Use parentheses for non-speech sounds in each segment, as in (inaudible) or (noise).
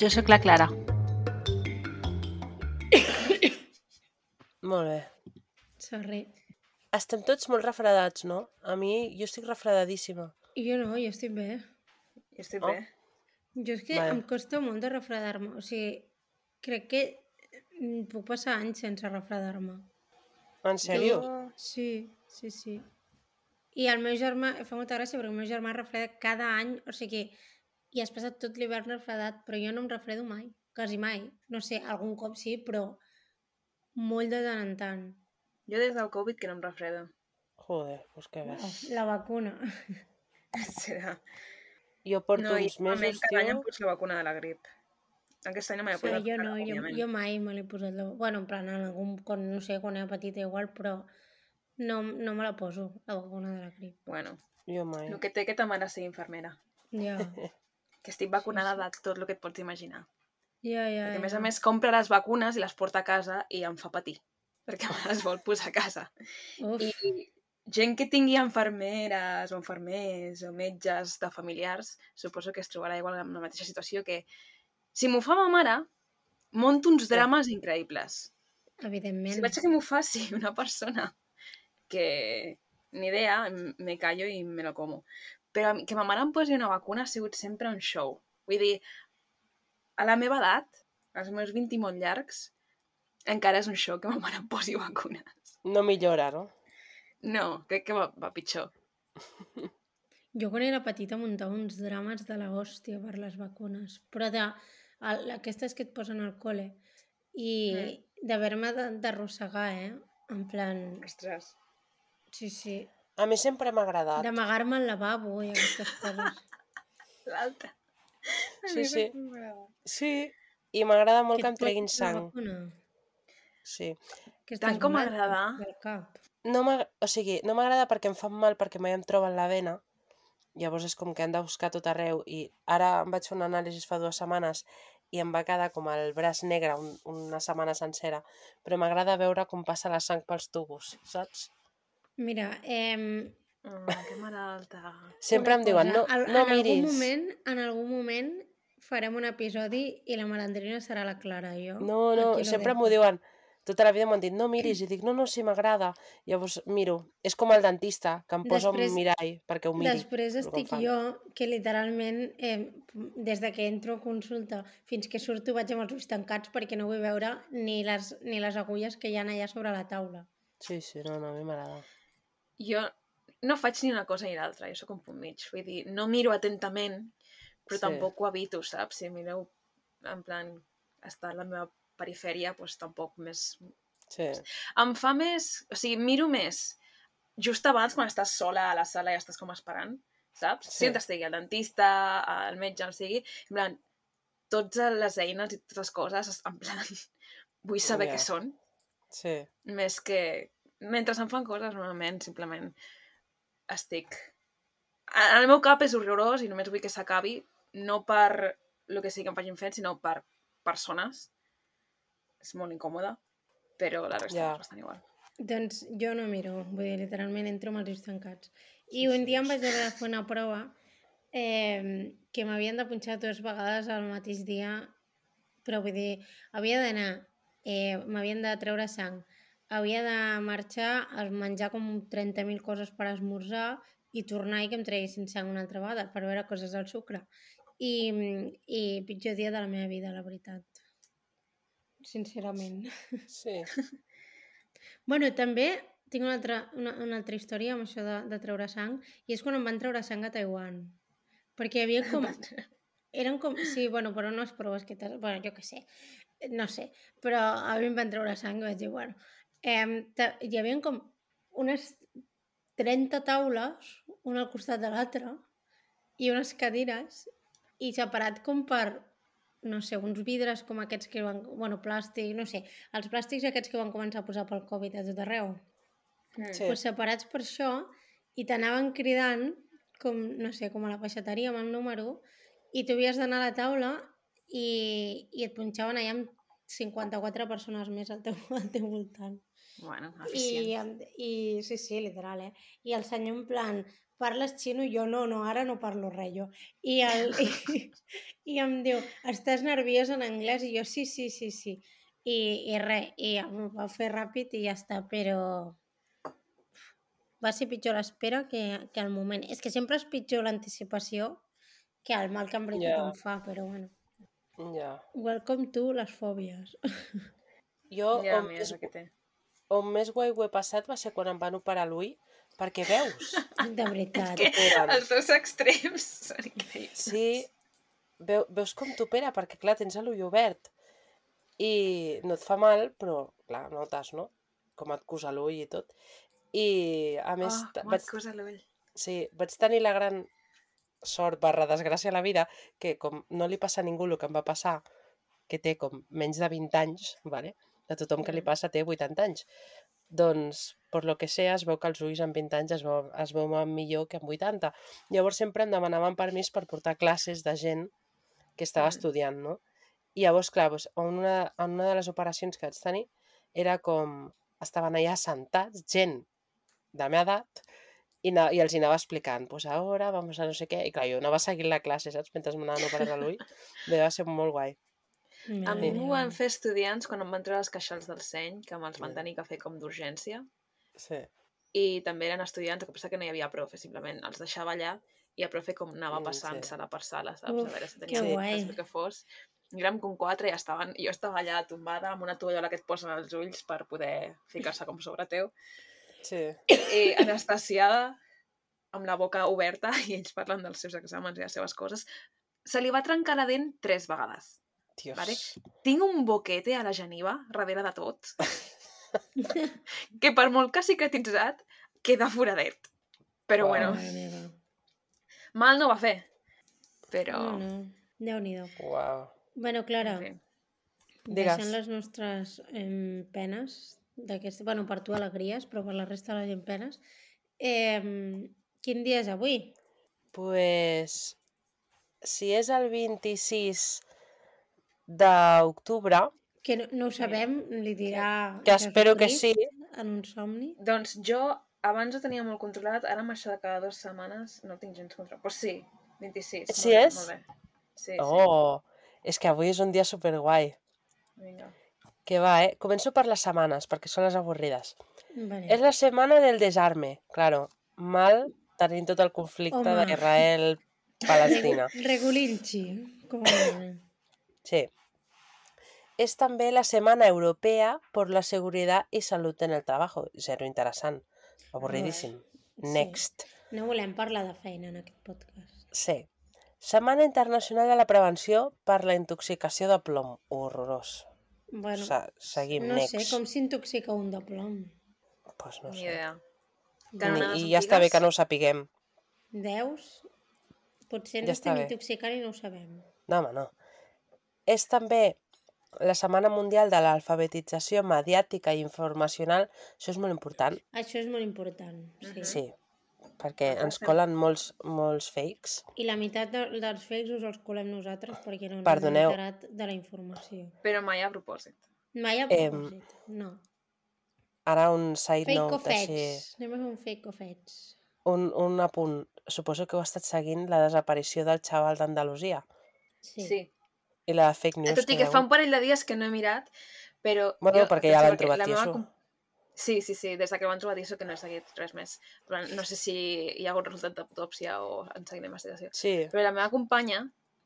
Jo sóc la Clara. Molt bé. Sorry. Estem tots molt refredats, no? A mi, jo estic refredadíssima. Jo no, jo estic bé. Jo estic Oh. bé. Jo és que Vale. em costa molt de refredar-me. O sigui, crec que mm, puc passar anys sense refredar-me. En sèrio? Sí, sí, sí. I el meu germà, fa molta gràcia perquè el meu germà refreda cada any, o sigui, i has passat tot l'hivern refredat, però jo no em refredo mai, quasi mai. No sé, algun cop sí, però molt de tant en tant. Jo des del Covid que no em refredo. Joder, doncs què bé. La vacuna. (laughs) Serà. Jo porto No, uns mesos, cada any em tio... pots la vacuna de la grip. Aquest any no m'he Sí, posat jo no, jo, jo mai me l'he posat. La... Bueno, en plan, en algun, quan, no sé, quan era petita igual, però no, no me la poso, la vacuna de la grip. Bueno, Jo mai. el que té que ta mare ser infermera. Ja, (laughs) Que estic vacunada de tot el que et pots imaginar. ja, ja. Perquè, a més ja. a més, compra les vacunes i les porta a casa i em fa patir. Perquè me les vol posar a casa. Uf, I gent que tingui infermeres o infermers o metges de familiars, suposo que es trobarà igual en la mateixa situació que si m'ho fa ma mare, monto uns drames increïbles. evidentment. Si vaig a que m'ho faci una persona que ni idea, me callo i me lo como. Però que ma mare em posi una vacuna ha sigut sempre un show. Vull dir, a la meva edat, als meus 20 i molt llargs, encara és un show que ma mare em posi vacunes. No millora, no? No, crec que va, va pitjor. Jo quan era petita muntava uns drames de la hòstia per les vacunes, però de, el, aquestes que et posen al col·le i Mm. d'haver-me de- d'arrossegar, eh? En plan, Ostres. sí, sí, A mi sempre m'ha agradat. d'amagar-me al lavabo i aquestes coses. (laughs) L'altra. Sí, sí. Sí, i m'agrada molt que et em treguin sang. Sí. que Tant estàs com m'agrada. No o sigui, no m'agrada perquè em fan mal perquè mai em troben la vena. Llavors és com que han de buscar tot arreu i ara em vaig fer un anàlisi fa dues setmanes i em va quedar com el braç negre un, una setmana sencera. Però m'agrada veure com passa la sang pels tubos, saps? Mira, eh, Oh, que malalta. Sempre una em diuen, no, al- no en miris. Algun moment, en algun moment farem un episodi i la malandrina serà la Clara i jo. No, no, sempre m'ho diuen. Tota la vida m'han dit, no miris, i dic, no, no, sí, m'agrada. Llavors miro. És com el dentista, que em posa Després- un mirall perquè ho miri. Després estic jo, que literalment, eh, des de que entro a consulta fins que surto vaig amb els ulls tancats perquè no vull veure ni les, ni les agulles que hi ha allà sobre la taula. Sí, sí, no, no, a mi m'agrada. Jo no faig ni una cosa ni l'altra, jo sóc un punt mig. Vull dir, no miro atentament, però Sí. tampoc ho evito, saps? Si mireu, en plan, està a la meva perifèria, doncs tampoc més... Sí, Em fa més... O sigui, miro més just abans, quan estàs sola a la sala i estàs com esperant, saps? Sí. Si estigui el dentista, el metge, on sigui, en plan, totes les eines i totes les coses, en plan, (laughs) vull saber Ja. què són, sí. més que mentre em fan coses normalment simplement estic. En el meu cap és horrorós i només vull que s'acabi no per el que sigui que em facin fet sinó per persones. És molt incòmode però la resta Ja. és bastant igual. Doncs jo no miro, vull dir, literalment entro amb els ulls tancats. I un dia em vaig haver de fer una prova eh, que m'havien de punxar dues vegades al mateix dia, però vull dir, havia d'anar, eh, m'havien de treure sang, havia de marxar a menjar com 30.000 coses per esmorzar i tornar i que em treguessin sang una altra vegada per veure coses del sucre. I, i pitjor dia de la meva vida, la veritat. Sincerament. Sí. (laughs) Bueno, també tinc una altra, una, una altra història amb això de, de treure sang, i és quan em van treure sang a Taiwan. Perquè hi havia (laughs) com... Eren com... Sí, bueno, però unes proves que... Bueno, jo què sé. No sé. Però a mi em van treure sang i vaig dir, bueno... Eh, hi havia com unes 30 taules, una al costat de l'altra, i unes cadires, i separat com per no sé, uns vidres com aquests que van... Bueno, plàstic, no sé, els plàstics aquests que van començar a posar pel Covid a tot arreu. Mm. Sí. Pues separats per això i t'anaven cridant com, no sé, com a la peixateria amb el número i tu havies d'anar a la taula i, i et punxaven allà amb 54 persones més al teu, (laughs) al teu voltant. Bueno, I, eficient. I sí, sí, literal, eh? I el senyor en plan, parles xino? I jo, no, no, ara no parlo res, jo. I, el, (laughs) i, i em diu, estàs nerviós en anglès? I jo, sí, sí, sí, sí. I, i res, i em va fer ràpid i ja està, però va ser pitjor l'espera que, que el moment. És que sempre és pitjor l'anticipació que el mal que en veritat Ja. em fa, però bueno. Ja. Welcome to les fòbies. Jo, Ja, on, mira, més, és que té. On més guai ho he passat va ser quan em van operar l'ull, perquè veus? (laughs) De veritat. Que els dos extrems són increïbles. Sí, veu, veus com t'opera, perquè clar, tens l'ull obert i no et fa mal, però clar, notes, no? Com et cusa l'ull i tot. I a més, Oh, ta- com vaig, cosa l'ull. sí, vaig tenir la gran sort barra desgràcia a la vida que com no li passa a ningú el que em va passar, que té com menys de 20 anys, vale? De tothom que li passa té 80 anys, doncs, per lo que sea, es veu que els ulls amb 20 anys es, veu, es veuen millor que amb 80. Llavors sempre em demanaven permís per portar classes de gent que estava Mm. estudiant, no? I llavors, clar, doncs, en, una, en una de les operacions que vaig tenir era com... Estaven allà sentats, gent de meva edat, i, na, i els hi anava explicant, pues ara vamos a no sé què, i clar, jo anava seguint la classe, saps? Mentre m'anaven operant a l'ull, (laughs) va ser molt guai. A mi m'ho van fer estudiants quan em van treure els queixals del seny, que me'ls van tenir que fer com d'urgència. Sí. I també eren estudiants, el que passa que no hi havia profe, simplement els deixava allà i el profe com anava Mm, sí. passant-se-la per sala, saps? Uf, a veure si que tenia Sí. guai. que fos. I érem com quatre i estaven, jo estava allà tombada amb una tovallola que et posen als ulls per poder ficar-se com sobre teu. Sí. I anestesiada, amb la boca oberta i ells parlen dels seus exàmens i les seves coses. Se li va trencar la dent tres vegades. Dios. Vale. Tinc un boquete a la geniva, darrere de tot, (laughs) que per molt que cicatritzat, queda foradet. Però Uau. bueno, mal no va fer. Però... No, no. Déu-n'hi-do. Uau. Bueno, Clara, en fi. Digues. deixant les nostres em, penes, d'aquest... bueno, per tu alegries, però per la resta de la gent penes, eh, quin dia és avui? Pues, si és el 26 d'octubre, Que no, no ho sabem, li dirà que espero que sí, en un somni. Doncs jo abans ho tenia molt controlat, ara amb això de cada dues setmanes no tinc gens controlat. Però sí, 26. Sí molt bé, és? Molt bé. Sí, oh, és que avui és un dia superguai. sí. Vinga. Que va, eh? Començo per les setmanes, perquè són les avorrides. Vale. És la setmana del desarme, claro. Mal tenint tot el conflicte d'Israel-Palestina. Regu- Regulinchi, com. Sí. Es també la Semana Europea por la Seguridad y Salud en el Trabajo. Zero interessant. Avorridíssim. Sí. Next. No volem parlar de feina en aquest podcast. Sí. Setmana Internacional de la Prevenció per la Intoxicació de Plom. Horrorós. Bueno, Se seguim, no next. sé, com s'intoxica un de plom? Pues no Ni sé. idea. Ni- Canonades I ja està bé que no ho sapiguem. Deus? Potser ens Ja estem intoxicant i no ho sabem. No, home, no. És també la Setmana Mundial de l'Alfabetització Mediàtica i Informacional. Això és molt important. Això és molt important, sí. Sí, perquè ens colen molts, molts fakes. I la meitat de, dels fakes us els colem nosaltres perquè no ens Perdoneu. hem enterat de la informació. Però mai a propòsit. Mai a propòsit, no. Ara un side Fake o note així... fets. Anem a fer un fake o fets. Un, un apunt. Suposo que heu estat seguint la desaparició del xaval d'Andalusia Sí. Sí. I la fake news Tot i que fa un parell de dies que no he mirat, però... Bueno, jo perquè ja l'han trobat la i meva com- Sí, sí, sí, des de que l'han trobat i això que no he seguit res més. Però no sé si hi ha hagut resultat d'autòpsia o en seguint la investigació. Sí, Però la meva companya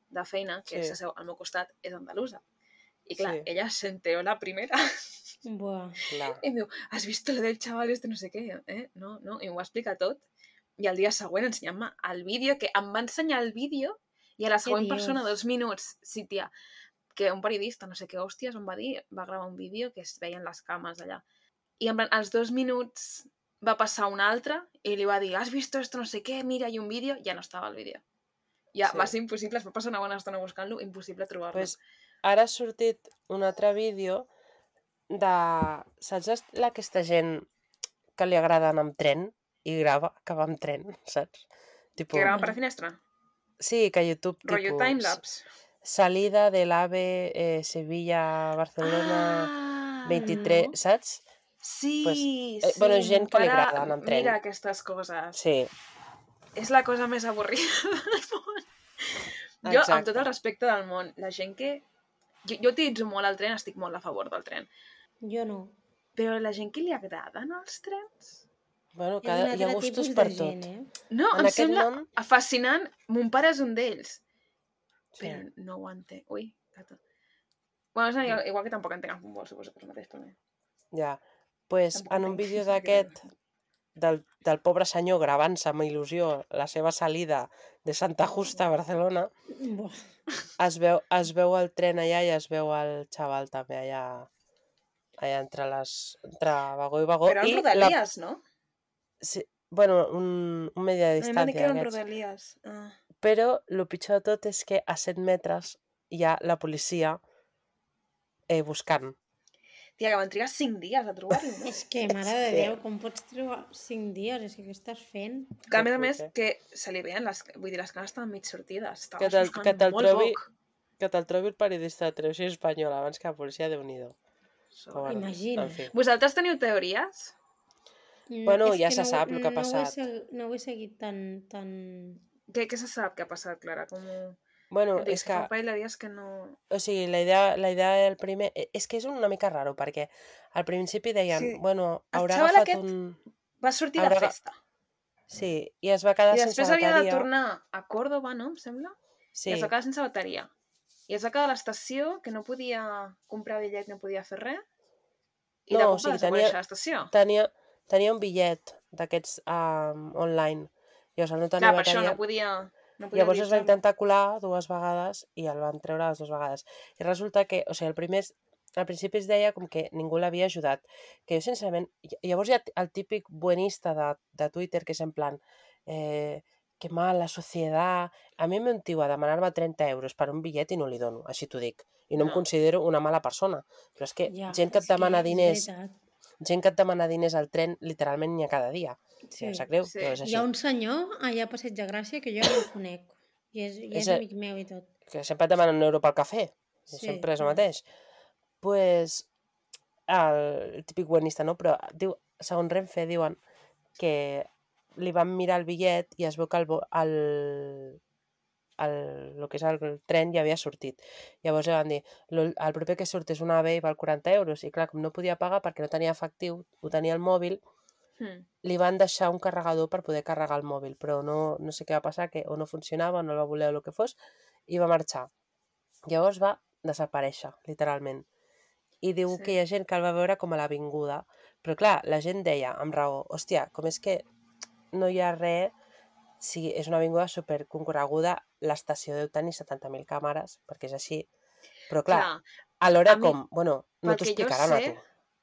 de feina, que Sí. s'asseu al meu costat, és andalusa. I clar, Sí. ella se enteró la primera (laughs) Buah. clar. i em diu, has visto lo del chaval este no sé què? Eh? No, no, i m'ho va explicar tot. I al dia següent ensenyant-me el vídeo, que em va ensenyar el vídeo i a la següent dius? persona, dos minuts, sí, tia, que un periodista, no sé què hòsties, em va dir, va gravar un vídeo que es veien les cames allà. I en plan, als dos minuts va passar un altre i li va dir, has visto esto no sé què, mira, hi un vídeo, ja no estava el vídeo. Ja, Sí. va ser impossible, es va passar una bona estona buscant-lo, impossible trobar-lo. Pues, ara ha sortit un altre vídeo de... Saps la- aquesta gent que li agrada anar amb tren i grava que va amb tren, saps? Tipo, que grava per la finestra. Sí, que a YouTube... Rollo timelapse. Salida de l'AVE eh, Sevilla, Barcelona... Ah, 23, no. saps? Sí, Pues, sí. eh, bueno, gent que li agrada anar amb tren. Mira aquestes coses. Sí, És la cosa més avorrida del món. Jo, amb Exacte. tot el respecte del món, la gent que... Jo, jo utilitzo molt el tren, estic molt a favor del tren. Jo no. Però la gent que li agraden els trens... bueno, cada, hi ha gustos per tot. gent, eh? No, En em sembla món... fascinant. Mon pare és un d'ells. Sí. Però no ho entenc. Ui, gata. Bueno, és igual, igual que tampoc entenc el futbol, suposo que és el mateix també. Ja. pues, Tampoc en un vídeo d'aquest, del, del pobre senyor gravant-se amb il·lusió la seva salida de Santa Justa a Barcelona, (laughs) es veu, es veu el tren allà i es veu el xaval també allà, allà entre, les, entre vagó i vagó. Però en i Rodalies, no? Sí, bueno, un, un media de A mi que distància. Rodalies. Ah. Però el pitjor de tot és que a 7 metres hi ha la policia eh, buscant. Tia, que van trigar 5 dies a trobar-lo, no? És que, mare de que- Déu, com pots trobar 5 dies? És que què estàs fent? Que a més a més, que se li veien les... Vull dir, les canes estaven mig sortides. Que Estaves te'l- buscant que te'l molt trobi- poc. Que te'l trobi el periodista de televisió espanyola abans que la policia, déu nhi So. bueno, Imagina. En fi. Vosaltres teniu teories? Mm, Bueno, és ja se no- sap el que ha no ho he passat. No ho he seguit tan... tan... Què, què se sap que ha passat, Clara? Com... Bueno, Dic, és que... Fa un dies que no... o sigui, la idea, la idea del primer... És que és una mica raro, perquè al principi deien, Sí. bueno, El haurà xaval agafat aquest un... Va sortir Haurà de festa. Sí, i es va quedar I sense després havia de bateria. tornar a Córdoba, no? Em sembla? Sí, I es va quedar sense bateria. I es va quedar a l'estació, que no podia comprar bitllet, no podia fer res. I No, de o cop sigui, va tenia- l'estació. tenia, tenia un bitllet d'aquests um, online. Llavors, al no tenir Clar, per això bateria... no podia... No podia Llavors es va intentar colar dues vegades i el van treure les dues vegades. I resulta que, o sigui, el primer, és- al principi es deia com que ningú l'havia ajudat. Que jo, sincerament, ll- llavors hi ha el típic buenista de, de Twitter que és en plan, eh, que mal, la societat... A mi me un tio a demanar-me 30 euros per un bitllet i no li dono, així t'ho dic. I no, em No. considero una mala persona. Però és que Ja, gent que et demana és diners, veritat. Gent que et demana diners al tren, literalment n'hi ha cada dia. Sí. Sap greu, Sí. però és Hi així. ha un senyor allà a Passeig de Gràcia que jo no el conec. I és, i és, És amic meu i tot. que sempre et demanen un euro pel cafè. Sí, sempre és el mateix. pues, el típic buenista, no? Però diu, segons Renfe diuen que li van mirar el bitllet i es veu que el, el, el, el que és el, tren ja havia sortit. Llavors ja van dir, "Lo- el proper que surt és un AVE i val 40 euros. I clar, com no podia pagar perquè no tenia efectiu, ho tenia al mòbil, Hmm. li van deixar un carregador per poder carregar el mòbil, però no, no sé què va passar, que o no funcionava, o no el va voler o el que fos, i va marxar. Llavors va desaparèixer, literalment. I diu Sí. que hi ha gent que el va veure com a l'avinguda, però clar, la gent deia, amb raó, hòstia, com és que no hi ha res, si és una avinguda superconcorreguda, l'estació deu tenir 70.000 càmeres, perquè és així, però clar, Clar, alhora a mi, com, bueno, no t'ho que jo explicaran a tu.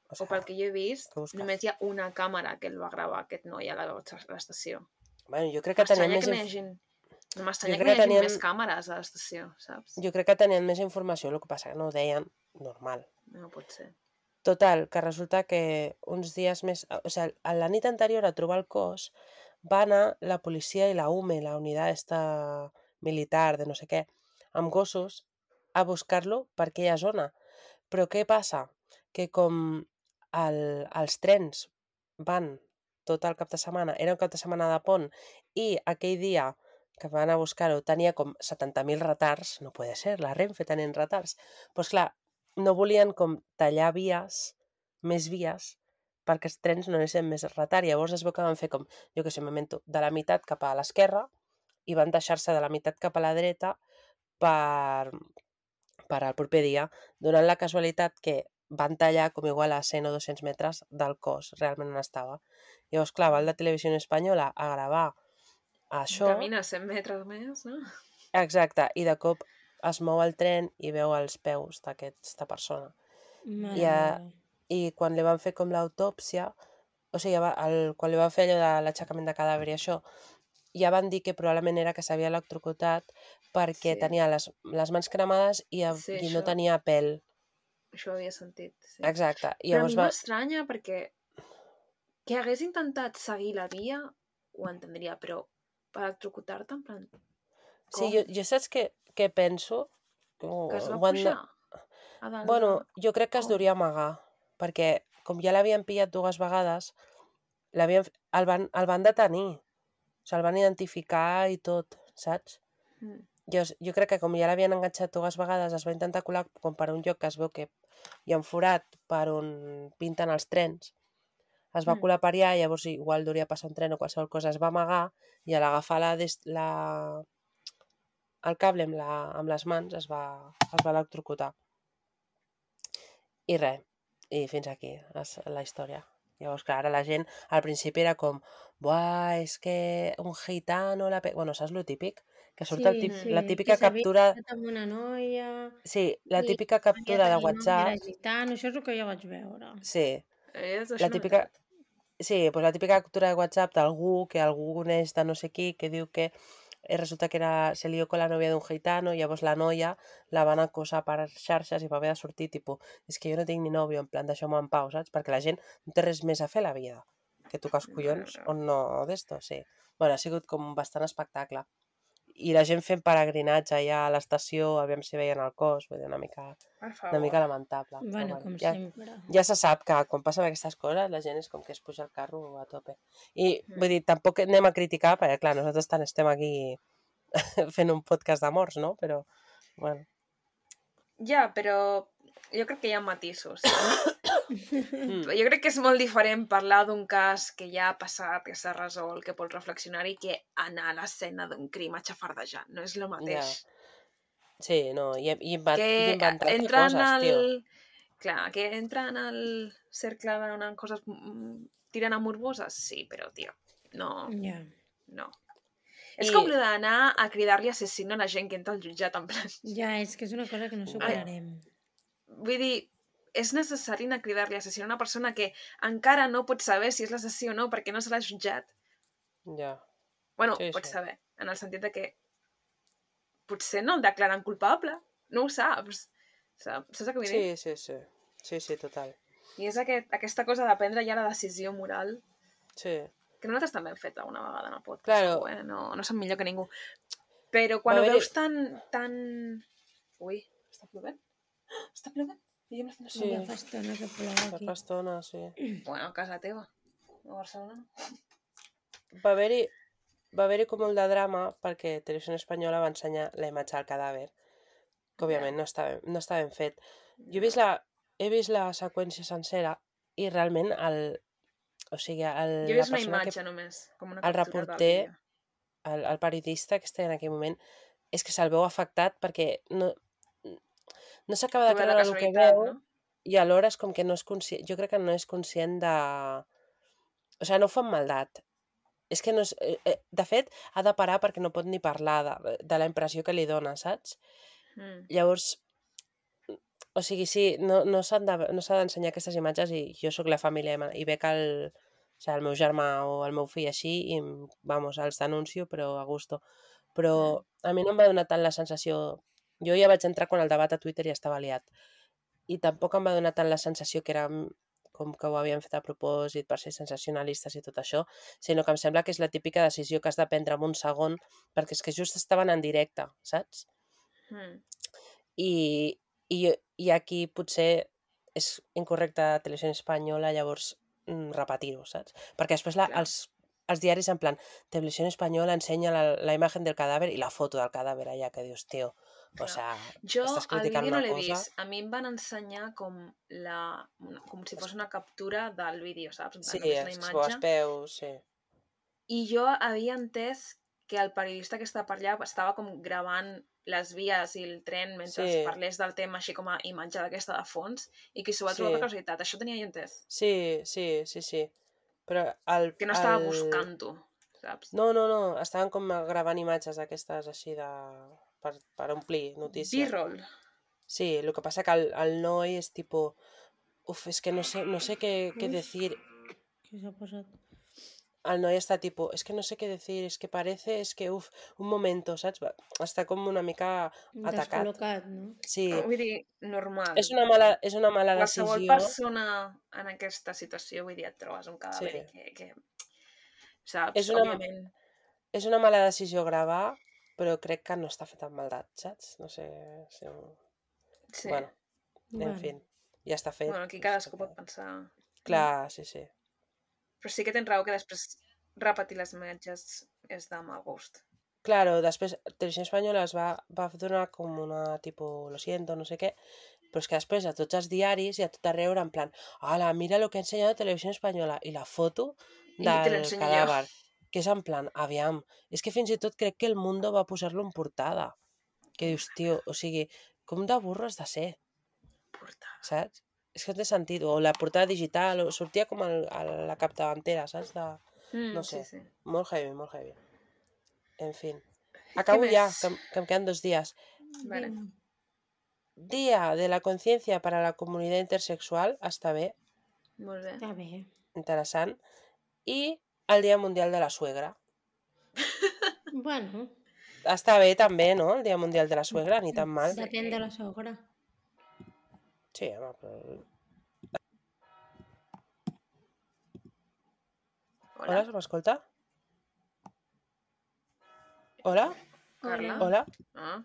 O o sigui, pel que jo he vist, només hi ha una càmera que el va gravar aquest noi a l'estació. bueno, jo crec que M'estranya més, que no hagin... No m'estranya que no hi que hagi tenien- més càmeres a l'estació, saps? jo crec que tenien més informació, el que passa que no ho deien normal. No pot ser. Total, que resulta que uns dies més... O sigui, a la nit anterior a trobar el cos va anar la policia i la UME, la unitat esta militar de no sé què, amb gossos a buscar-lo per aquella zona. Però què passa? Que com el, els trens van tot el cap de setmana, era un cap de setmana de pont, i aquell dia que van a buscar-ho tenia com 70.000 retards, no puede ser, la Renfe tenien retards. Doncs pues clar, no volien com tallar vies, més vies, perquè els trens no anessin més retard. Llavors es veu que van fer com, jo que sé, un momento, de la meitat cap a l'esquerra i van deixar-se de la meitat cap a la dreta per, per al proper dia, donant la casualitat que van tallar com igual a 100 o 200 metres del cos, realment on estava. Llavors, clar, va el de Televisió Espanyola a gravar això... Camina 100 metres més, no? Exacte, i de cop es mou el tren i veu els peus d'aquesta persona. Mare I, a-. I quan li van fer com l'autòpsia, o sigui, va- el, quan li van fer allò de l'aixecament de cadàver i això, ja van dir que probablement era que s'havia electrocutat perquè Sí. tenia les, les mans cremades i, Sí, i no això. tenia pèl. Això ho havia sentit. Sí. Exacte. I Però a mi va... m'estranya perquè que hagués intentat seguir la via ho entendria, però per electrocutar-te en plan... Sí, com? jo, jo saps què, què penso? Que Que es va de- pujar dalt Bueno, de- jo crec que es duria amagar, perquè com ja l'havien pillat dues vegades, el, van, el van detenir. O sigui, el van identificar i tot, saps? Mm. Jo, jo crec que com ja l'havien enganxat dues vegades, es va intentar colar com per un lloc que es veu que hi ha un forat per on pinten els trens. Es va Mm. colar per allà, llavors igual duria passar un tren o qualsevol cosa, es va amagar i a l'agafar la, la, el cable amb, la, amb les mans es va, es va electrocutar. I res, i fins aquí és la història. Llavors, clar, ara la gent al principi era com buah, és que un gitano... La pe-... Bueno, saps lo típic? Que surt el Sí, tip, sí, la que típica s'havia captura... amb una noia... Sí, la i típica captura de WhatsApp. Era gitano, això és el que jo vaig veure. Sí, És, això la no típica... enterat. Sí, pues la típica captura de WhatsApp d'algú que algú coneix de no sé qui, que diu que eh, resulta que era, se lió con la novia d'un gitano, i llavors la noia la van acosar per xarxes i va haver de sortir, tipus, és que jo no tinc ni nòvio, en plan, deixeu-me en pau, saps? Perquè la gent no té res més a fer a la vida que tocar els collons o no d'esto, sí. Bueno, ha sigut com bastant espectacle. I la gent fent peregrinatge allà a l'estació, aviam si veien el cos, vull dir, una mica, una mica lamentable. però Bueno, com ja, sempre. ja se sap que quan passen aquestes coses la gent és com que es puja al carro a tope. I Mm. vull dir, tampoc anem a criticar, perquè clar, nosaltres tant estem aquí (laughs) fent un podcast d'amors, no? Però, bueno, Ja, però jo crec que hi ha matisos. (coughs) mm, Jo crec que és molt diferent parlar d'un cas que ja ha passat, que s'ha resolt, que pots reflexionar i que anar a l'escena d'un crim a xafardejant. No és el mateix. sí, no, i, i, inva- i que inventar-te entra en coses, el... tio. Clar, que entra en el cercle de coses mm, tirant a morboses, sí, però, tio, no, Ja. no. És I- com lo d'anar a cridar-li assassino a la gent que entra al jutjat, en plan... Ja, és que és una cosa que no superarem. Vull dir, és necessari anar a cridar-li assassino a una persona que encara no pot saber si és l'assassí o no perquè no se l'ha jutjat. Ja. Bueno, Sí, pots sí. saber, en el sentit de que potser no el declaren culpable, no ho saps. Saps, saps que vull dir? Sí, sí, sí. Sí, sí, total. I és aquest, aquesta cosa de prendre ja la decisió moral Sí. que nosaltres també hem fet alguna vegada en el podcast, Claro. eh? no, no som millor que ningú. Però quan Va ho veus tan, tan... Ui, està plovent? (gasps) Està plovent? I jo m'estic Sí. Ja fa estona que plou Fa aquí. estona, sí. Bueno, a casa teva, a Barcelona. Va haver-hi va haver com molt de drama perquè Televisió Espanyola va ensenyar la imatge del cadàver, que òbviament no està ben, no està ben fet. Jo he vist la, he vist la seqüència sencera i realment el... O sigui, el, Jo he la vist una persona imatge només, com una el reporter que, el, el periodista que està en aquell moment, és que se'l veu afectat perquè no, no s'acaba de creure el que veu no? i alhora és com que no és conscient, jo crec que no és conscient de... O sigui, no ho fa amb maldat. És que no és... eh, eh, De fet, ha de parar perquè no pot ni parlar de, de la impressió que li dona, saps? Mm. Llavors, o sigui, sí, no, no s'han de- no s'ha d'ensenyar aquestes imatges i jo sóc la família i veig el, o sigui, el meu germà o el meu fill així i, vamos, els denuncio, però a gusto. Però a mi no em va donar tant la sensació... Jo ja vaig entrar quan el debat a Twitter ja estava liat. I tampoc em va donar tant la sensació que era mm, com que ho havien fet a propòsit per ser sensacionalistes i tot això, sinó que em sembla que és la típica decisió que has de prendre en un segon, perquè és que just estaven en directe, saps? Mm. i, i, i aquí potser és incorrecte de televisió espanyola llavors mm, repetir-ho, saps? Perquè després la, els, els diaris en plan televisió espanyola ensenya la, la imagen del cadàver i la foto del cadàver allà, que dius, tio, o Clar. sea, Jo el vídeo no l'he cosa... vist. A mi em van ensenyar com, la, com si fos una captura del vídeo, saps? Sí, només la els imatge. peus, sí. I jo havia entès que el periodista que estava per allà estava com gravant les vies i el tren mentre Sí. parlés del tema així com a imatge d'aquesta de fons i que s'ho va Sí. trobar per casualitat. Això tenia jo entès. Sí, sí, sí, sí. Però el... Que no estava el... buscant-ho, saps? No, no, no, estaven com gravant imatges d'aquestes així de... per, per omplir notícies. B-roll. Sí, lo que pasa que el, el noi és tipo... Uf, és que no sé, no sé què, què decir. Què s'ha posat? el noi està tipo, és que no sé què decir, és que parece, és que uf, un momento, saps? Està com una mica atacat. Descol·locat, no? Sí, Vull dir, normal. és una mala, és una mala Qualsevol decisió. persona en aquesta situació, vull dir, et trobes un cadàver Sí. que, que... Saps? És una- Òbviament. És una mala decisió gravar, però crec que no està feta amb maldat, saps? No sé si... Sí. Bueno, en fi, ja està fet. Bueno, aquí cadascú pot pensar... Clar, sí, sí. Però sí que tens raó que després repetir les imatges és de mal gust. Claro, després Televisió Espanyola es va, va donar com una tipus, lo siento, no sé què, però és que després a tots els diaris i a tot arreu era en plan, ala, mira lo que ha ensenyat Televisió Espanyola i la foto del l'ensenyo jo. Que és en plan, aviam, és que fins i tot crec que el Mundo va posar-lo en portada, que dius, tio, o sigui, com de burro has de ser, Portada. saps? És que no té sentit, o la portada digital, o sortia com el, a la capdavantera, saps? De... Mm, No sé. Sí, sí. Molt heavy, molt heavy. En fin. Acabo ya, més? que, que em quedan dos días. Vale. Día de la conciencia para la comunidad intersexual, està bé, Molt bé. Està bé. interessant. I el Dia Mundial de la Suegra. (laughs) Bueno, Està bé també, no? El Dia Mundial de la Suegra, ni tan mal. depèn de la sogra. Sí, home, però... Hola. Hola, se m'escolta? Hola? Carla? Hola? Ah.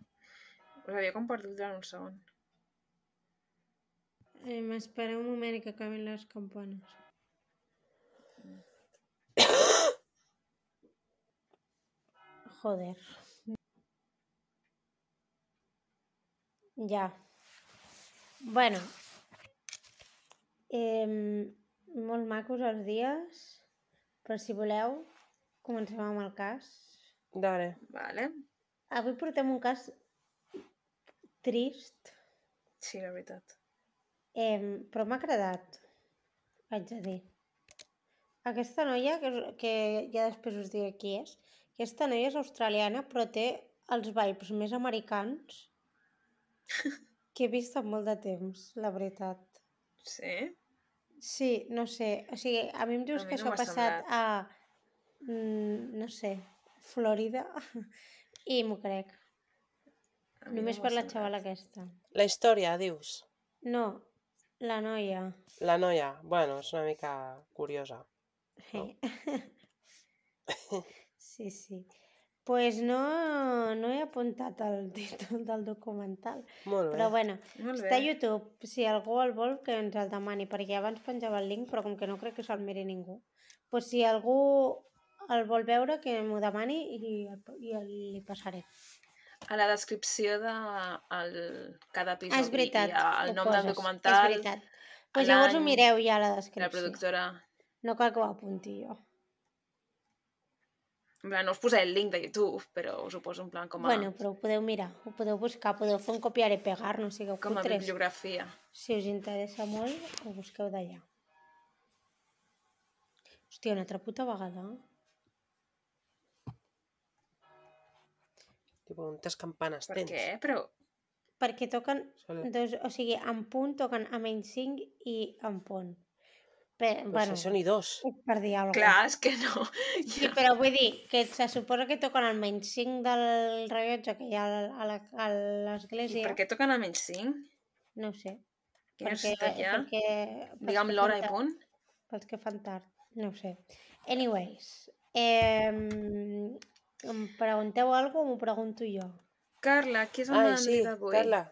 Us havia compartit durant un segon. Eh, M'espera un moment que acabin les campanes. Joder. Ja. Bueno. Eh, molt macos els dies. Per si voleu, comencem amb el cas. Dale. Vale. Avui portem un cas trist, Sí, la veritat. eh, però m'ha agradat, haig de dir. Aquesta noia, que, que ja després us diré qui és, aquesta noia és australiana, però té els vibes més americans (laughs) que he vist en molt de temps, la veritat. Sí? Sí, no sé, o sigui, a mi em dius A mi que no això ha passat semblat. a, mm, no sé, Florida, (laughs) i m'ho crec, només no per la xavala aquesta. La història, dius? No, la noia. La noia, bueno, és una mica curiosa. No. (laughs) Sí, sí. Pues no, no he apuntat el (laughs) títol del documental. Molt bé. Però bueno, Molt està a bé. YouTube. Si algú el vol, que ens el demani, perquè abans penjava el link, però com que no crec que se'l miri ningú. Pues si algú el vol veure, que m'ho demani i, i el, li passaré. A la descripció de el, cada episodi Ah, és veritat. ha el nom poses, del És documental, veritat. Pues llavors ho mireu ja a la la descripció. productora... No cal que ho apunti jo. En plan, no us posaré el link de YouTube, però us ho poso en plan com a, Bueno, però ho podeu mirar, ho podeu buscar, podeu fer un copiar i pegar, no sigueu com a cutres. bibliografia. Si us interessa molt, ho busqueu d'allà. Hòstia, una altra puta vegada. Tipo, unes campanes Per tens. què? Però Perquè toquen, Sol... dos, o sigui, en punt toquen a menys 5 i en punt. Per, Pues bueno, això n'hi dos. per dir alguna cosa. clar, és que no. Sí, però vull dir que se suposa que toquen al menys 5 del rellotge que hi ha a la- a I l'església. per què toquen a menys 5? No ho sé. Quina perquè, necessitat hi ha? perquè, Digue'm l'hora i punt. Pels que fan tard. No ho sé. Anyways, eh, em pregunteu alguna cosa o m'ho pregunto jo? Carla, qui és el malandrí sí, d'avui? Carla.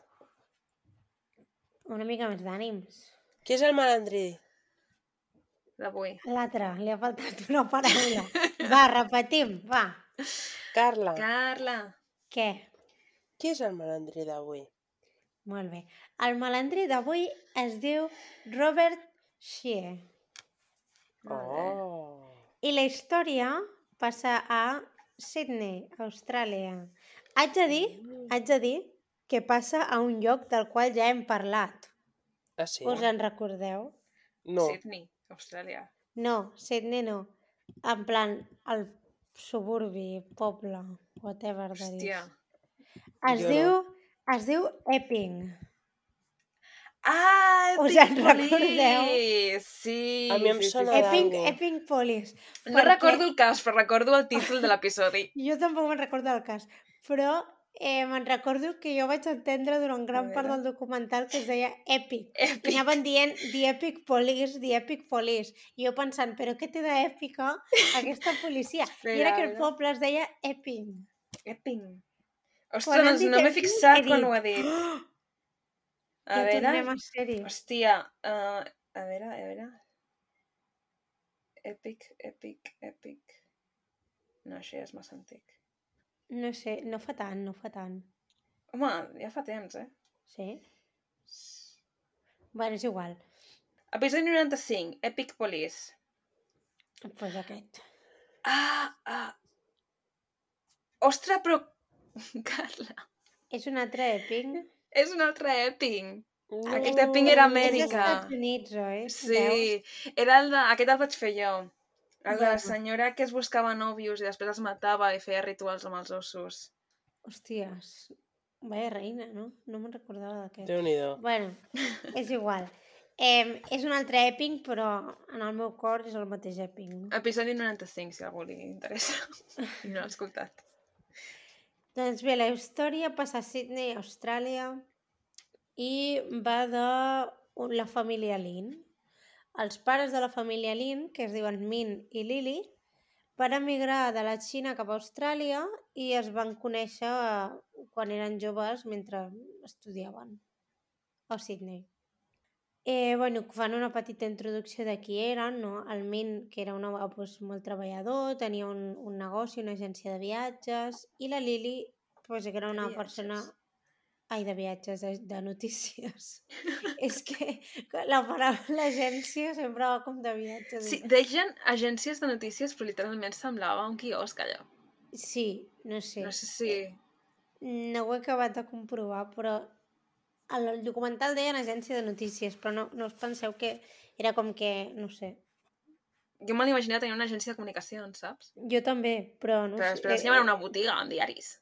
Una mica més d'ànims. Qui és el malandrí? D'avui. L'altre, li ha faltat una paraula. Va, repetim, va. Carla. Carla. Què? Qui és el malandrí d'avui? Molt bé. El malandrí d'avui es diu Robert Shea. Bé. Oh. I la història passa a Sydney, Austràlia. Haig de dir, haig de dir que passa a un lloc del qual ja hem parlat. Ah, sí? Us en recordeu? No. Sydney, Austràlia. No, Sydney no. En plan, el suburbi, poble, whatever de dir. Hòstia. Es Jo no. diu, es diu Epping. Ah, Us Epic en recordeu? Sí, A mi em sí, sona sí. Epic, d'algo. Epic Police. No perquè- recordo el cas, però recordo el títol de l'episodi. (laughs) Jo tampoc me'n recordo el cas, però eh, me'n recordo que jo vaig entendre durant gran part del documental que es deia Epic. Epic. anaven dient The Epic Police, The Epic Police. I jo pensant, però què té d'èpica aquesta policia? (laughs) I era que el poble es deia Epic. Epic. Quan Ostres, doncs dit no m'he fixat quan ho ha dit. A Ja veure... tornem a ser-hi. Hòstia, uh, a veure, a veure... Epic, epic, epic... No, això ja és massa antic. No sé, no fa tant, no fa tant. Home, ja fa temps, eh? Sí? Bueno, és igual. Episodi 95, Epic Police. Doncs pues aquest. Ah, ah. Ostres, però... (laughs) Carla, És un altre Epic. és un altre Epic. No. Aquest Epic era És Amèrica. dels Estats Units, oi? Veus? Sí, era el de... Aquest el vaig fer jo. La Ja. senyora que es buscava nòvios i després els matava i feia rituals amb els ossos. Hòsties, vaya reina, no? No me'n recordava d'aquest. Déu-n'hi-do. Bueno, (laughs) és igual. Eh, és un altre èpic, però en el meu cor és el mateix èpic. No? Episodi 95, si algú li interessa. (laughs) I no l'ha escoltat. Doncs bé, la història passa a Sydney, Austràlia, i va de la família Lin. Els pares de la família Lin, que es diuen Min i Lily, van emigrar de la Xina cap a Austràlia i es van conèixer eh, quan eren joves mentre estudiaven a Sydney. Eh, bueno, fan una petita introducció de qui eren, no? El Min, que era un home pues, molt treballador, tenia un, un negoci, una agència de viatges, i la Lili, pues, que era una viatges. persona... Ai, de viatges, de, de notícies. (laughs) És que la paraula (laughs) l'agència sempre va com de viatges. Sí, deien agències de notícies, però literalment semblava un quiosc allò. sí, no sé. No sé si... No ho he acabat de comprovar, però el, el documental deien agència de notícies, però no, no us penseu que era com que, no sé. Jo me l'imaginava tenir una agència de comunicacions, saps? Jo també, però no Però sé. després eh, havia una botiga amb diaris.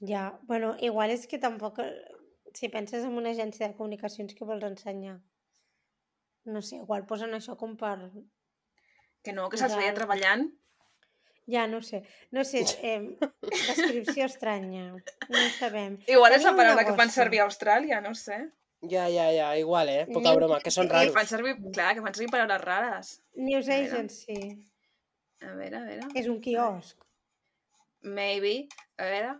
Ja, bueno, igual és que tampoc... Si penses en una agència de comunicacions que vols ensenyar, no sé, igual posen això com per... Que no, que se'ls veia treballant. Ja, no sé. No sé, eh, descripció estranya. No ho sabem. Igual és Tenia la paraula que fan servir a Austràlia, no sé. Ja, ja, ja, igual, eh? Poca broma, que són Eh, Que raros. fan servir, clar, que fan servir paraules rares. News. Agency. A veure, a veure. És un quiosc. Maybe. A veure.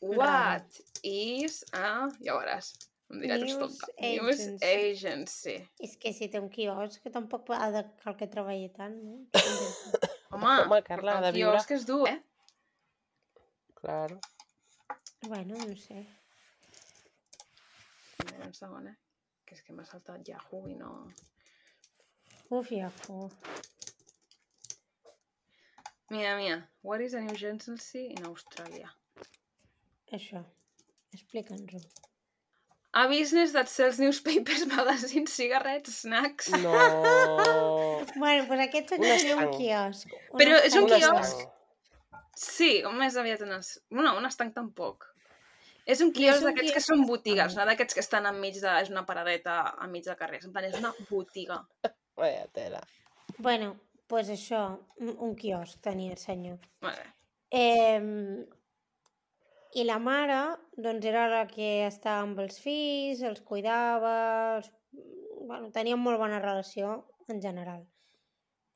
What is a... Ja ho veuràs. Em dirà News tonta. News agency. agency. És que si té un quiosc, que tampoc ha de cal que treballi tant, no? (laughs) Home, Home, Carla, de el viure. quiosc és dur, eh? Claro. bueno, no sé. Un segon, eh? Que és que m'ha saltat Yahoo i no... Uf, uf. Mira, mira. What is a news agency in Australia? Això. Explica'ns-ho. A business that sells newspapers, (laughs) magazines, cigarets, snacks. No. (laughs) Bueno, doncs aquest Un seria un estanc. quiosc. Però és un Un quiosc. Sí, com més aviat unes... Bueno, un estanc tampoc. És un quiosc un d'aquests que són botigues, no d'aquests que estan enmig de... És una paradeta enmig del carrer. En plan, és una botiga. (laughs) Vaya tela. Bueno, doncs pues això, un, un quiosc tenia el senyor. Vale. Eh, I la mare, doncs, era la que estava amb els fills, els cuidava, els... Bueno, tenien molt bona relació en general.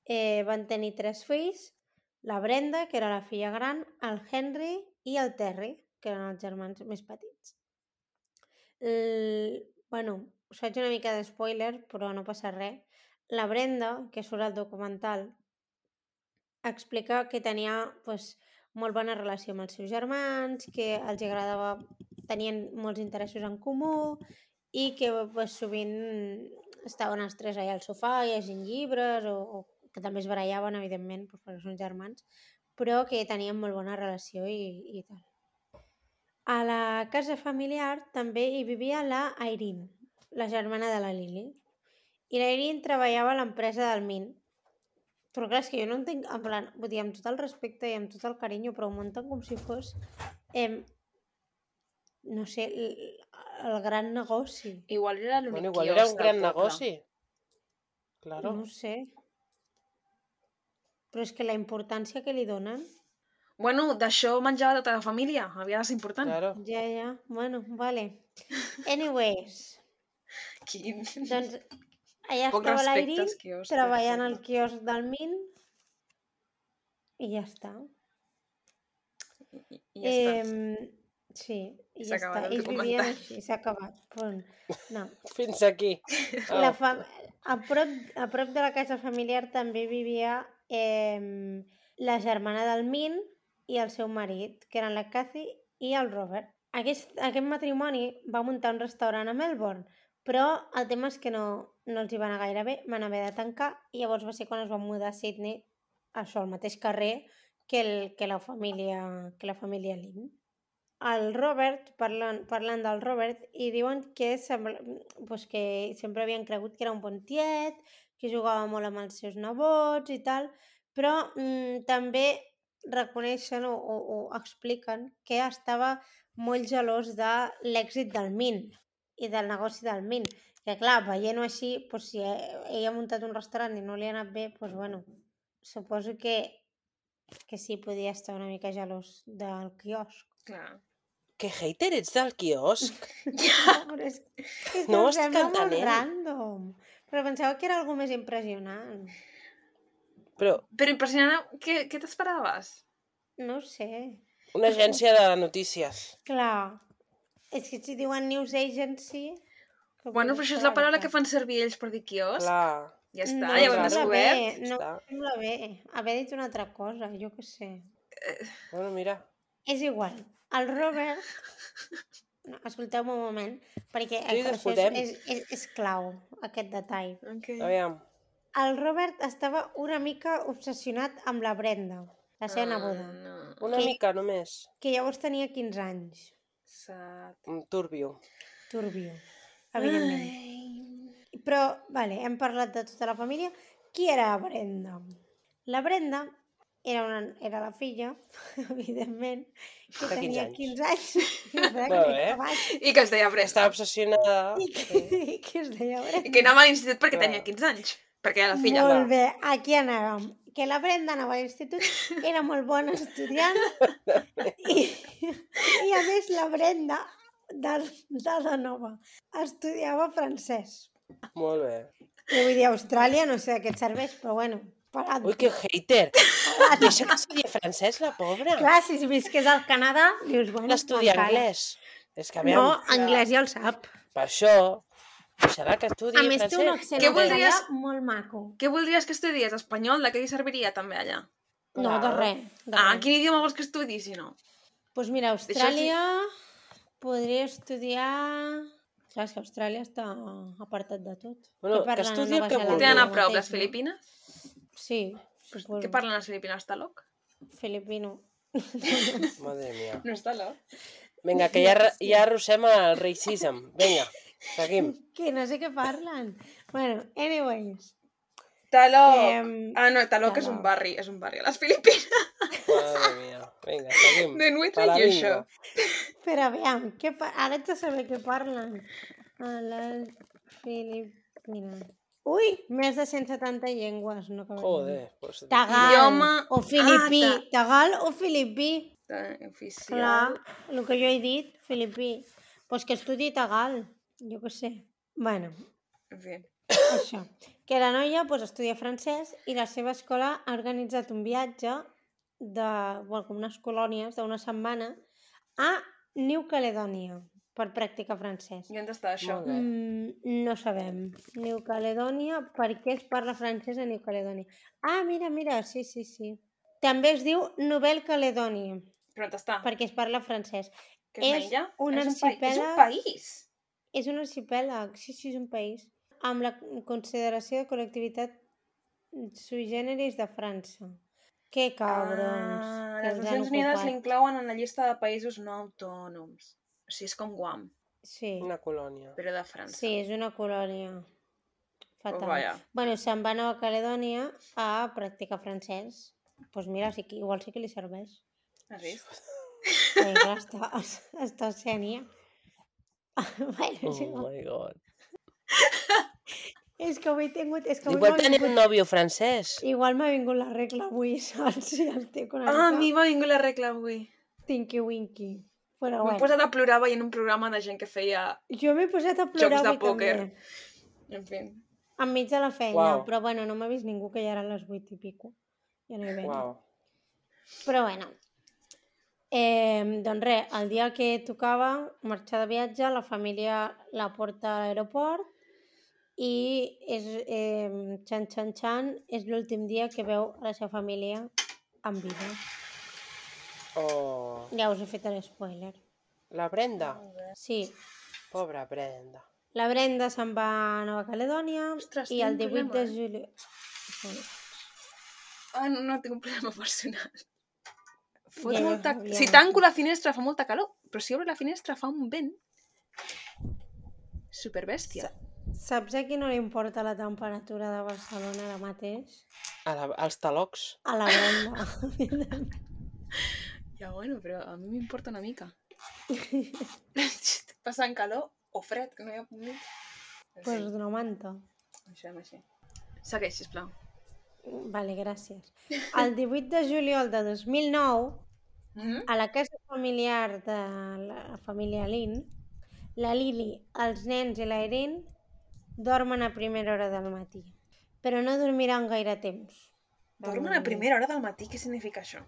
Eh, van tenir tres fills, la Brenda, que era la filla gran, el Henry i el Terry, que eren els germans més petits. El... Bueno, us faig una mica de spoiler, però no passa res. La Brenda, que surt al documental, explica que tenia pues, molt bona relació amb els seus germans, que els agradava, tenien molts interessos en comú i que pues, sovint estaven els tres allà al sofà llegint llibres o, o que també es barallaven, evidentment, pues, perquè són germans, però que tenien molt bona relació i, i tal. A la casa familiar també hi vivia la Irene, la germana de la Lily. I la Irene treballava a l'empresa del Min, però clar, és que jo no entenc, en plan, vull dir, amb tot el respecte i amb tot el carinyo, però ho munten com si fos... Eh, no sé, el, el gran negoci. Igual era l'únic Bueno, igual era un gran poble. negoci. Claro. No sé. Però és que la importància que li donen, Bueno, d'això menjava tota la família. Havia de ser important. Claro. ja, ja, bueno, vale. Anyways, (laughs) Quin... doncs allà Poc estava l'Airin quioscs, treballant al quiosc del Min i ja està. I, i ja està. Em, sí, i ja està. Ells vivien així, s'ha acabat. Punt. No. (laughs) Fins aquí. (laughs) La fam... a, prop, a prop de la casa familiar també vivia eh, la germana del Min i el seu marit, que eren la Cathy i el Robert. Aquest, aquest matrimoni va muntar un restaurant a Melbourne, però el tema és que no, no els hi va anar gaire bé, van haver de tancar i llavors va ser quan es van mudar a Sydney, això, al mateix carrer que, el, que la família, que la família Lin el Robert, parlant, parlant del Robert, i diuen que, sembla, pues que sempre havien cregut que era un bon tiet, que jugava molt amb els seus nebots i tal, però mm, també reconeixen o, o, o expliquen que estava molt gelós de l'èxit del Min i del negoci del Min. Que clar, veient-ho així, pues, si ell ha muntat un restaurant i no li ha anat bé, pues, bueno, suposo que, que sí podia estar una mica gelós del quiosc. Clar. Que hater ets del quiosc. (laughs) No, però és, és que No em ho estic sembla molt random. Però pensava que era algo més impressionant. Però Però impressionant, què, què t'esperaves? No ho sé. una agència de notícies. Clar. És que si diuen news agency... Bueno, però això és la paraula que fan servir ells per dir quiosc. Clar. Ja està, no, ja ho hem descobert. Bé, no em sembla bé. Haver dit una altra cosa, jo què sé. Bueno, mira. És igual. El Robert... No, escolteu-me un moment, perquè Sí, això és, és, és, és clau, aquest detall. Okay. Aviam. El Robert estava una mica obsessionat amb la Brenda, la seva neboda, Ah, no. Una Que- mica només. que llavors tenia 15 anys. Sad. Turbio. Turbio, evidentment. Ai. Però, vale, hem parlat de tota la família. Qui era la Brenda? La Brenda era, una, era la filla, (laughs) evidentment, que De 15 tenia anys. 15 anys. (laughs) Exacte, Molt bé. abans, I que es deia Bresta. Estava obsessionada. I que, i que es deia Brenda. I que (laughs) anava a l'institut perquè Clar. tenia 15 anys. Perquè era la filla. Molt bé, aquí anàvem. Que la Brenda anava a l'institut, era molt bona estudiant (laughs) i, i a més la Brenda, de, de la nova, estudiava francès. Molt bé. Jo vull dir, a Austràlia no sé a què et serveix, però bueno, parat. Ui, que hater. Deixa que estudia francès, la pobra. Clar, si visqués al Canadà, dius, bueno, Estudia encara. anglès. És que, aviam, No, anglès ja el sap. per això, deixarà que estudi A més, té un francès. accent Què voldries- molt maco. Què voldries que estudies? Espanyol? De què li serviria també allà? No, de res. De Ah, res. quin idioma vols que estudi, si no? Doncs mira, a Austràlia podria estudiar... Clar, és que Austràlia està apartat de tot. Bueno, que a estudi el que vulgui. Tenen a prop les Filipines? No? Sí, Pues, Pues- Què parlen les Filipines? Està loc? filipino. Madre mía. No està loc. Vinga, que ja, ja arrossem el racism. Vinga, seguim. (laughs) que no sé què parlen. Bueno, anyways. Taló. Em, Ah, no, Taló que és un Taló. barri, és un barri a les Filipines. Madre mía. Vinga, seguim. De nuit i bingo. això. Però aviam, què pa... ara haig de saber què parlen. A les Filipines. Ui, més de 170 llengües. No. Joder. Pues... Tagal Idioma- o filipí. Ah, Tagal o filipí. Eh, Oficial. Clar, el que jo he dit, filipí. Pues que estudi tagal, jo què sé. Bueno, En fi. això. Que la noia pues, estudia francès i la seva escola ha organitzat un viatge de, bueno, com unes colònies d'una setmana a New Caledònia per practicar francès. I on està això? Molt bé. Mm, no sabem. New Caledònia, per què es parla francès a New Caledònia? Ah, mira, mira, sí, sí, sí. També es diu Nouvelle Caledònia, Però on està? perquè es parla francès. Què es és menja? un és un, pa... és un arxipèlag- país. És un arxipèlag, sí, sí, és un país, amb la consideració de col·lectivitat sui generis de França. Que cabrons. Ah, que les Nacions Unides l'inclouen en la llista de països no autònoms. O sigui, és com Guam, Sí, Una colònia. però de França. sí, és una colònia. Fatal. Vaya. Bueno, se'n va a Nova Caledònia a practicar francès. Doncs pues mira, sí que, igual sí que li serveix. Has vist? Perquè clar, està, (laughs) està a Oceania. (laughs) bueno, Oh igual. my god. És que avui he tingut... És que avui Igual m'ha tenen un vingut... nòvio francès. Igual m'ha vingut la regla avui, saps? I el té una Ah, a mi m'ha vingut la regla avui. tinky winky. Però M'he bueno, posat a plorar veient un programa de gent que feia... jo m'he posat a plorar de avui pòquer. també. En fi. Enmig de la feina, Uau. però bueno, no m'ha vist ningú que ja eren les 8 i pico. Ja no hi veia. Uau. Però bueno, eh, doncs res, el dia que tocava marxar de viatge, la família la porta a l'aeroport i és, eh, xan, xan, xan, és l'últim dia que veu a la seva família en vida. Oh. Ja us he fet l'espoiler. La Brenda. Sí, Pobra Brenda. la Brenda se'n va a Nova Caledònia Ostres, i el un 18 de problema, eh? juliol... Sí. Ah, no, no tinc un problema (laughs) personal. Fot ja molta... sabia. Si tanco la finestra fa molta calor, però si obro la finestra fa un vent. Superbèstia. Saps a qui no li importa la temperatura de Barcelona ara mateix? A la, als talocs. A la Brenda. (laughs) Ja, bueno, però a mi m'importa una mica. Estic (laughs) passant calor o fred, que no hi ha punt mig. En pues fi, una manta. Això així. Segueix, sisplau. Vale, gràcies. El 18 de juliol de 2009, Mm -hmm. a la casa familiar de la família Lin, la Lili, els nens i la Erin dormen a primera hora del matí, però no dormiran gaire temps. Dormen a primera hora del matí, què significa això?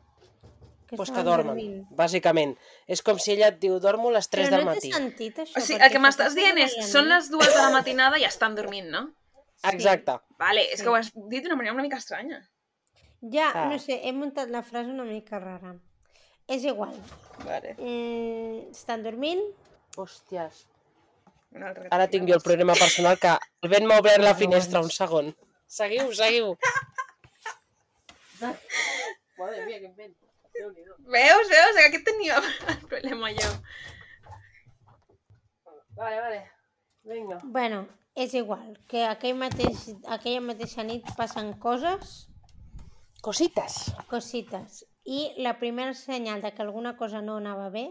Que Pues que dormen, dormint. bàsicament. És com si ella et diu, dormo a les 3 Però del no matí. té sentit, això? O sigui, el que m'estàs dient és, són les dues de la matinada i estan dormint, no? Exacte. Vale, és Sí. que ho has dit d'una manera una mica estranya. Ja, Ah. no sé, he muntat la frase una mica rara. És igual. Vale. Mm, estan dormint, Hòsties. Ara tinc jo el problema personal que el vent m'ha obert la finestra un segon. Seguiu, seguiu. Madre mía, quin vent. Veus, veus? Que aquí tenia el problema jo. Vale, vale. Vinga. Bueno, és igual, que aquell mateix, aquella mateixa nit passen coses, Cositas. cosites, i la primera senyal de que alguna cosa no anava bé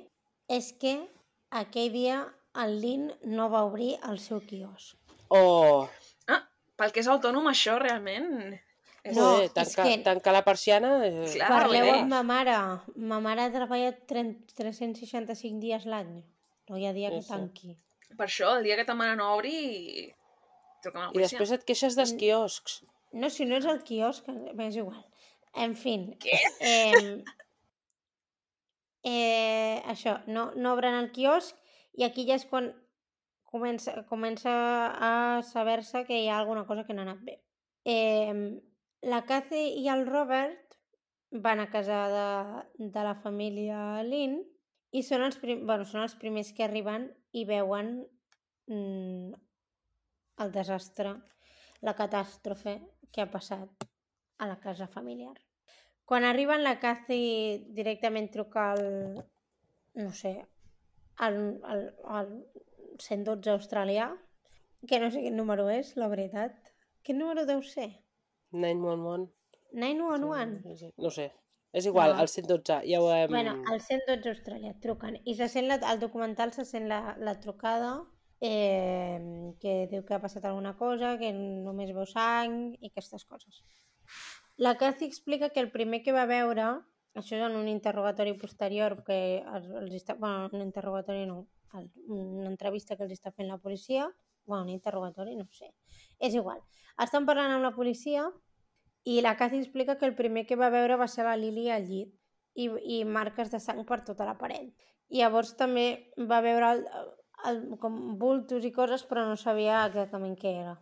és que aquell dia el Lin no va obrir el seu quiosc. Oh, Ah, pel que és autònom, això realment... És... No, és tanca, que- tancar la persiana... Eh... Clar. Parleu bé. amb ma mare. Ma mare treballa 30, 365 dies l'any. No hi ha dia que Sí, sí. tanqui. Per això, el dia que ta mare no obri... Truca'm a la I després et queixes dels quioscs. No, si no és el quiosc, m'és igual. En fi. Què? Eh, eh, això, no, no obren el quiosc i aquí ja és quan comença, comença a saber-se que hi ha alguna cosa que no ha anat bé. Eh, la Cathy i el Robert van a casa de, de la família Lynn i són els, prim, bueno, són els primers que arriben i veuen mm, el desastre, la catàstrofe que ha passat a la casa familiar. Quan arriben, la Cathy directament truca al, no sé, al, al, al 112 australià, que no sé quin número és, la veritat. Quin número deu ser? 911. 911? Sí, No sé. És igual, No. el 112. Ja ho hem... Bueno, al 112 Austràlia truquen i se sent la, al documental se sent la, la trucada eh, que diu que ha passat alguna cosa, que només veu sang i aquestes coses. La Cathy explica que el primer que va veure, això és en un interrogatori posterior, que els, està, bueno, un interrogatori no, una entrevista que els està fent la policia, bueno, un interrogatori, no sé, és igual. Estan parlant amb la policia i la Cathy explica que el primer que va veure va ser la Lili al llit i, i marques de sang per tota la paret. I llavors també va veure el, el, com bultos i coses, però no sabia exactament què era.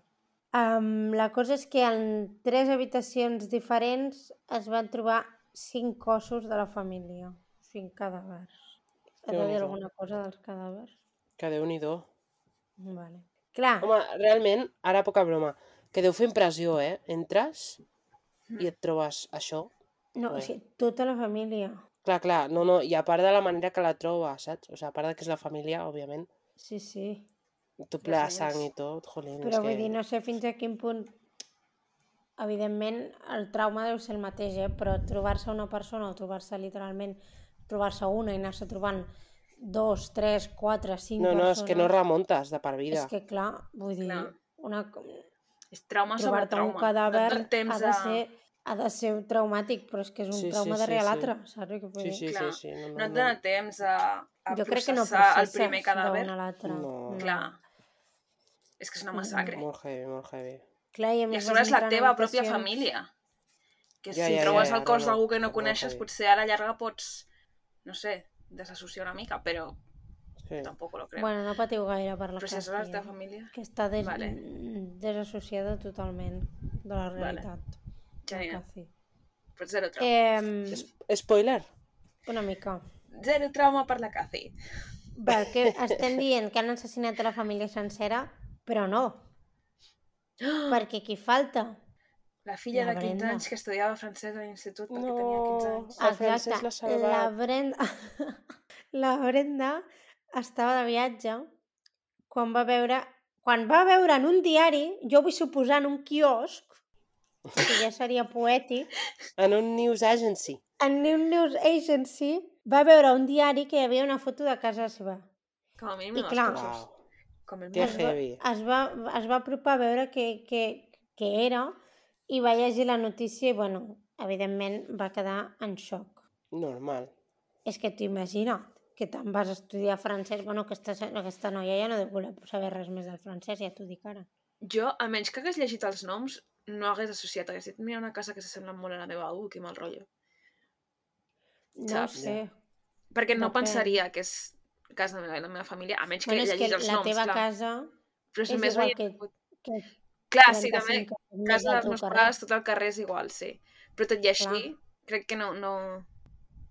Um, la cosa és que en tres habitacions diferents es van trobar cinc cossos de la família, cinc cadàvers. Has de dir alguna cosa dels cadàvers? Que déu-n'hi-do. Vale. Clar, Home, realment, ara poca broma, que deu fer impressió, eh? Entres i et trobes això. no, o sigui, tota la família. Clar, clar, no, no, i a part de la manera que la troba, saps? O sigui, a part de que és la família, òbviament, Sí, sí. Tot ple de sang i tot, jolín, Però és vull que... dir, no sé fins a quin punt... Evidentment, el trauma deu ser el mateix, eh? però trobar-se una persona o trobar-se literalment trobar-se una i anar-se trobant dos, tres, quatre, cinc No, no, és persones. que no remuntes de per vida. És que, clar, vull dir, Clar. una, És trauma sobre trobar-te un trauma. cadàver no temps ha de, a... ser, ha de ser traumàtic, però és que és un Sí, sí, trauma sí, darrere sí. l'altre, saps què vull Sí, dir? sí, sí, Clar, sí. No, No no, et dona temps a, a jo crec que no el primer cadàver. l'altre. No. Clar. És que és una massacre. Molt heavy, molt heavy. Clar, i a I a més sobre és la teva pròpia família. Que Ja, si ja, trobes ja, el cos no, no, d'algú que no molt coneixes, heavy. potser a la llarga pots, no sé, desassociar una mica, però Sí. tampoc lo crec. Bueno, no patiu gaire per la però si és la Càssia, teva família, que està des... Vale. desassociada totalment de la realitat. la genial. Càssia. Però zero trauma. Eh, Spoiler? una mica. Zero trauma per la Cathy. Perquè estem dient que han assassinat a la família sencera, però no. (gasps) Perquè qui falta? La filla La de 15 Brenda. anys que estudiava francès a l'institut perquè No. tenia 15 anys. El la salvat. Brenda... (laughs) la Brenda estava de viatge quan va veure... Quan va veure en un diari, jo vull suposar en un quiosc, que ja seria poètic, (laughs) En un news agency. en un news agency va veure un diari que hi havia una foto de casa seva. Com a mínim I clar. coses. Com el Que es, va, es, va, es va apropar a veure què, què, què era i va llegir la notícia i, bueno, evidentment va quedar en xoc. Normal. És que t'ho imagina't, que te'n vas a estudiar francès. Bueno, aquesta, aquesta noia ja no deu voler saber res més del francès, ja t'ho dic ara. Jo, a menys que hagués llegit els noms, no hagués associat. Hagués dit, mira una casa que s'assembla molt a la meva abu, que mal rotllo. No Saps? sé. Perquè no Depèn. pensaria que és casa de la meva, la meva família, a menys que Bueno, és que llegís els la noms, teva clar. casa Però és, és més igual veient... que- que Clar, sí, també. 35 més Casa del dels meus pares, tot el carrer és igual, sí. Però tot i així, Clar. crec que no, no,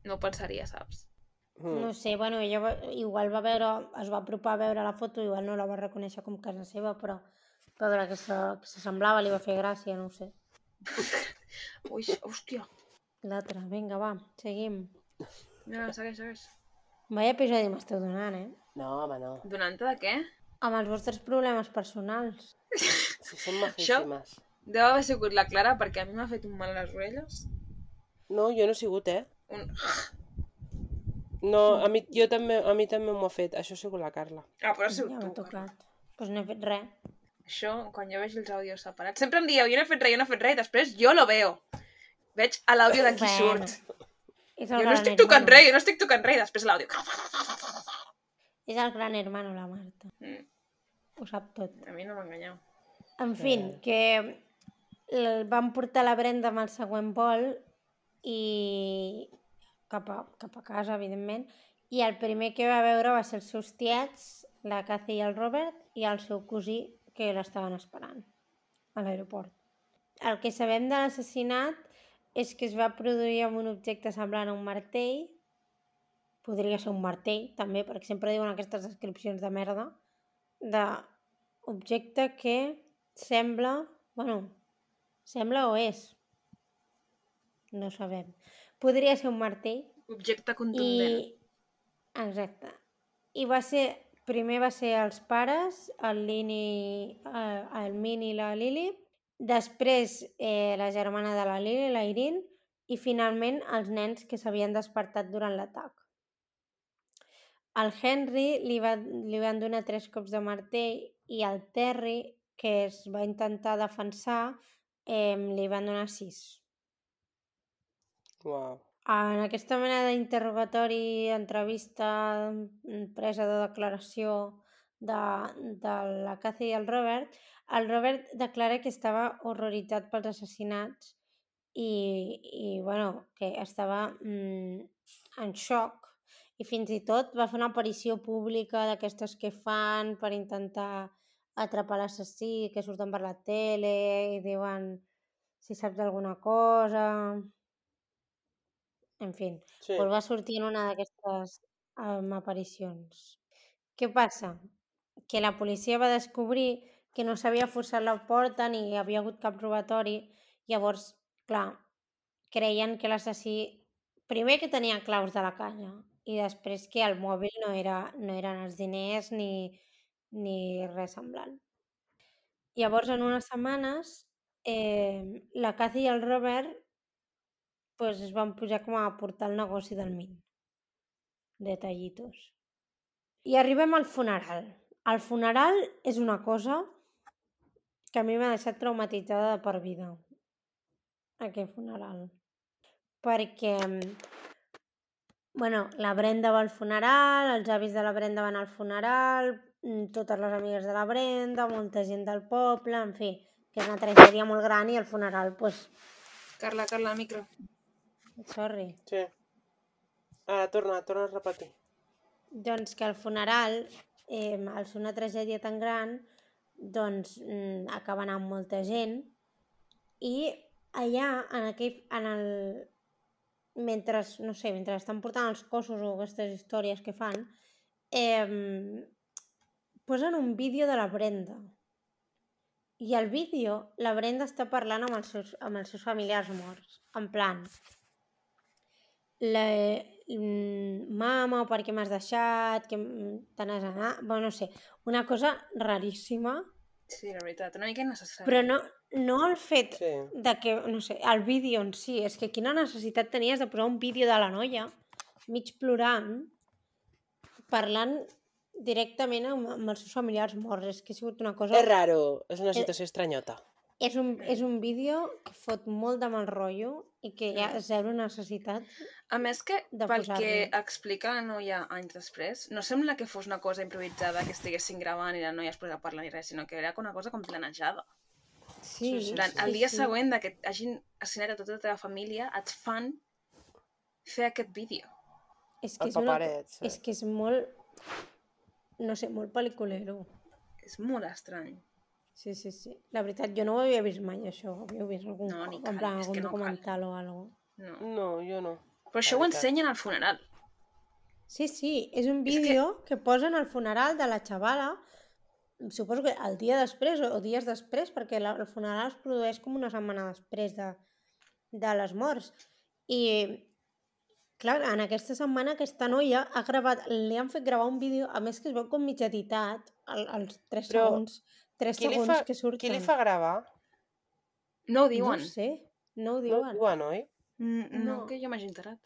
no ho pensaria, saps? Mm. No sé, bueno, ella va, igual va veure, es va apropar a veure la foto, igual no la va reconèixer com casa seva, però va veure que se- que s'assemblava, li va fer gràcia, no ho sé. (laughs) Ui, hòstia. L'altre, vinga, va, seguim. No, segueix, segueix. Vaya episodi m'esteu donant, eh? No, home, no. Donant-te de què? Amb els vostres problemes personals. (laughs) Si són majíssimes. Deu haver sigut la Clara perquè a mi m'ha fet un mal a les orelles. No, jo no he sigut, eh? Un... No, a mi, jo també, a mi també m'ho ha fet. Això ha sigut la Carla. Ah, però ha Ja sigut m'ha tu, Carla. tocat. Doncs pues no he fet res. Això, quan jo veig els àudios separats, sempre em dieu, jo no he fet res, jo no he fet res, i després jo lo veo. Veig a l'àudio de qui Bueno, surt. És Jo el no gran estic tocant hermano. res, jo no estic tocant res, després l'àudio. És el gran hermano, la Marta. Mm, Ho sap tot. A mi no m'enganyeu. En fi, Eh. que el van portar la Brenda amb el següent vol i cap a, cap a casa, evidentment, i el primer que va veure va ser els seus tiets, la Cathy i el Robert, i el seu cosí, que l'estaven esperant a l'aeroport. El que sabem de l'assassinat és que es va produir amb un objecte semblant a un martell, podria ser un martell, també, perquè sempre diuen aquestes descripcions de merda, d'objecte que sembla, bueno, sembla o és, no sabem. Podria ser un martell Objecte contundent. i... Exacte. I va ser, primer va ser els pares, el Lini, eh, el Min i la Lili, després eh, la germana de la Lili, la Irin, i finalment els nens que s'havien despertat durant l'atac. Al Henry li, va, li van donar tres cops de martell i al Terry, que es va intentar defensar, eh, li van donar sis. Uau. En aquesta mena d'interrogatori, entrevista, presa de declaració de, de la Cathy i el Robert, el Robert declara que estava horroritzat pels assassinats i, i bueno, que estava mm, en xoc i fins i tot va fer una aparició pública d'aquestes que fan per intentar atrapar l'assassí, que surten per la tele i diuen si saps alguna cosa... En fi, Sí. pues va sortir en una d'aquestes um, aparicions. Què passa? Que la policia va descobrir que no s'havia forçat la porta ni hi havia hagut cap robatori. Llavors, clar, creien que l'assassí... Primer que tenia claus de la casa i després que el mòbil no, era, no eren els diners ni, ni res semblant. Llavors, en unes setmanes, eh, la Cathy i el Robert pues, es van pujar com a portar el negoci del Min. detallitos. I arribem al funeral. El funeral és una cosa que a mi m'ha deixat traumatitzada de per vida. Aquest funeral. Perquè, bueno, la Brenda va al funeral, els avis de la Brenda van al funeral, mm, totes les amigues de la Brenda, molta gent del poble, en fi, que és una tragèdia molt gran i el funeral, pues, Carla, Carla, micro. sorry. Sí. Ara, torna, torna a repetir. Doncs que al funeral, eh, al ser una tragèdia tan gran, doncs mm, acaba anant molta gent. I allà, en aquell, en el, mentre, no sé, mentre estan portant els cossos o aquestes històries que fan, eh, posen un vídeo de la Brenda. I al vídeo, la Brenda està parlant amb els seus, amb els seus familiars morts. En plan, la, mm, mama, per què m'has deixat, que mm, te n'has anat... Bueno, no sé, una cosa raríssima, Sí, la veritat, una mica innecessari. però no, no el fet Sí. de que, no sé, el vídeo en si, és que quina necessitat tenies de posar un vídeo de la noia mig plorant, parlant directament amb, amb els seus familiars morts. És que ha sigut una cosa... És raro, és una situació estranyota. És un, és un vídeo que fot molt de mal rotllo i que hi ha zero necessitat. A més que, de pel que explica la noia anys després, no sembla que fos una cosa improvisada que estiguessin gravant i la noia es posés a parlar ni res, sinó que era una cosa com planejada. Sí, Sí, sí, plan, sí. el dia següent de que hagin assassinat a tota la teva família, et fan fer aquest vídeo. És que El és, una, paperet, sí. és que és molt, no sé, molt pel·liculero. És molt estrany. Sí, sí, sí. La veritat, jo no ho havia vist mai, això. Havia vist algun, No, ni en cal, plan, algun no cal. documental o alguna No. No, jo no. Però això ho ensenyen al funeral. Sí, sí, és un És que- vídeo que... posen al funeral de la xavala, suposo que el dia després o, o dies després, perquè la, el funeral es produeix com una setmana després de, de les morts. I, clar, en aquesta setmana aquesta noia ha gravat, li han fet gravar un vídeo, a més que es veu com mig editat, els 3 Però segons, 3 Qui li, segons fa, que surten. qui li fa gravar? No ho No diuen. ho sé, no ho No diuen. ho diuen, oi? Mm, no, No. que jo m'hagi enterat.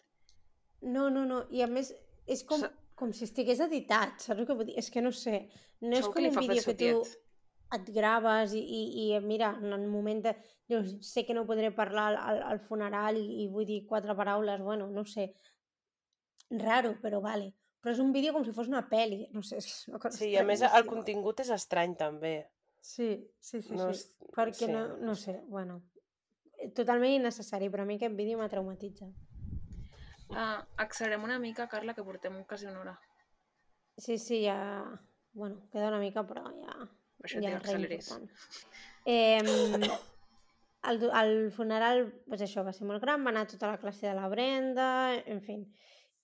No, no, no. I a més, és com, Sa- com si estigués editat, saps el que vull dir? És que no sé. No és Segur com que li un vídeo que tu et graves i, i, i mira, en el moment de... Jo sé que no podré parlar al, al, al funeral i, i vull dir quatre paraules, bueno, no sé. Raro, però vale. Però és un vídeo com si fos una pel·li, no sé, (laughs) és una cosa Sí, i a més el contingut és estrany també. Sí, sí, sí, No sí. Perquè sí, no, no sé, bueno. Totalment innecessari, però a mi aquest vídeo m'ha traumatitzat. Uh, accelerem una mica, Carla, que portem quasi una hora. Sí, sí, ja... Bueno, queda una mica, però ja... Per això ja és important. Eh, el, el funeral, doncs això, va ser molt gran, va anar tota la classe de la Brenda, en fi.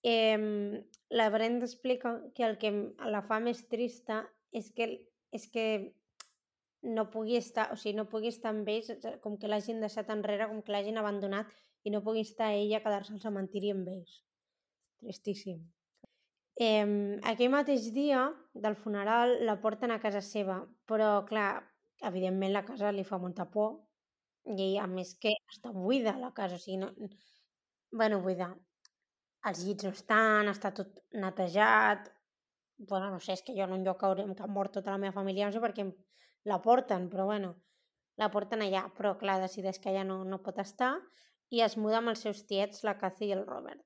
Eh, la Brenda explica que el que la fa més trista és que, és que no pugui estar, o sigui, no pugui estar amb ells, com que l'hagin deixat enrere, com que l'hagin abandonat i no pugui estar ella a quedar-se al cementiri amb ells. Tristíssim. Eh, aquell mateix dia del funeral la porten a casa seva, però clar, evidentment la casa li fa molta por i a més que està buida la casa, o sigui, no... bueno, buida. Els llits no estan, està tot netejat, bueno, no sé, és que jo en un lloc que ha mort tota la meva família, no sé per què la porten, però bueno, la porten allà, però clar, decideix que allà no, no pot estar i es muda amb els seus tiets, la Cathy i el Robert.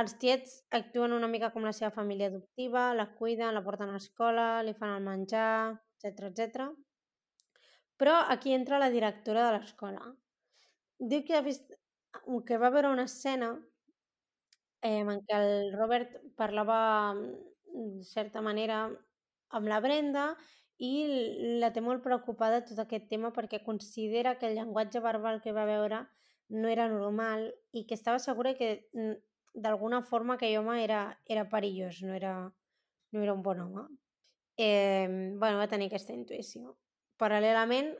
Els tiets actuen una mica com la seva família adoptiva, la cuiden, la porten a l'escola, li fan el menjar, etc etc. Però aquí entra la directora de l'escola. Diu que ha vist que va veure una escena eh, en què el Robert parlava mm, de certa manera amb la Brenda i la té molt preocupada tot aquest tema perquè considera que el llenguatge verbal que va veure no era normal i que estava segura que mm, d'alguna forma aquell home era, era perillós, no era, no era un bon home. Eh, bueno, va tenir aquesta intuïció. Paral·lelament,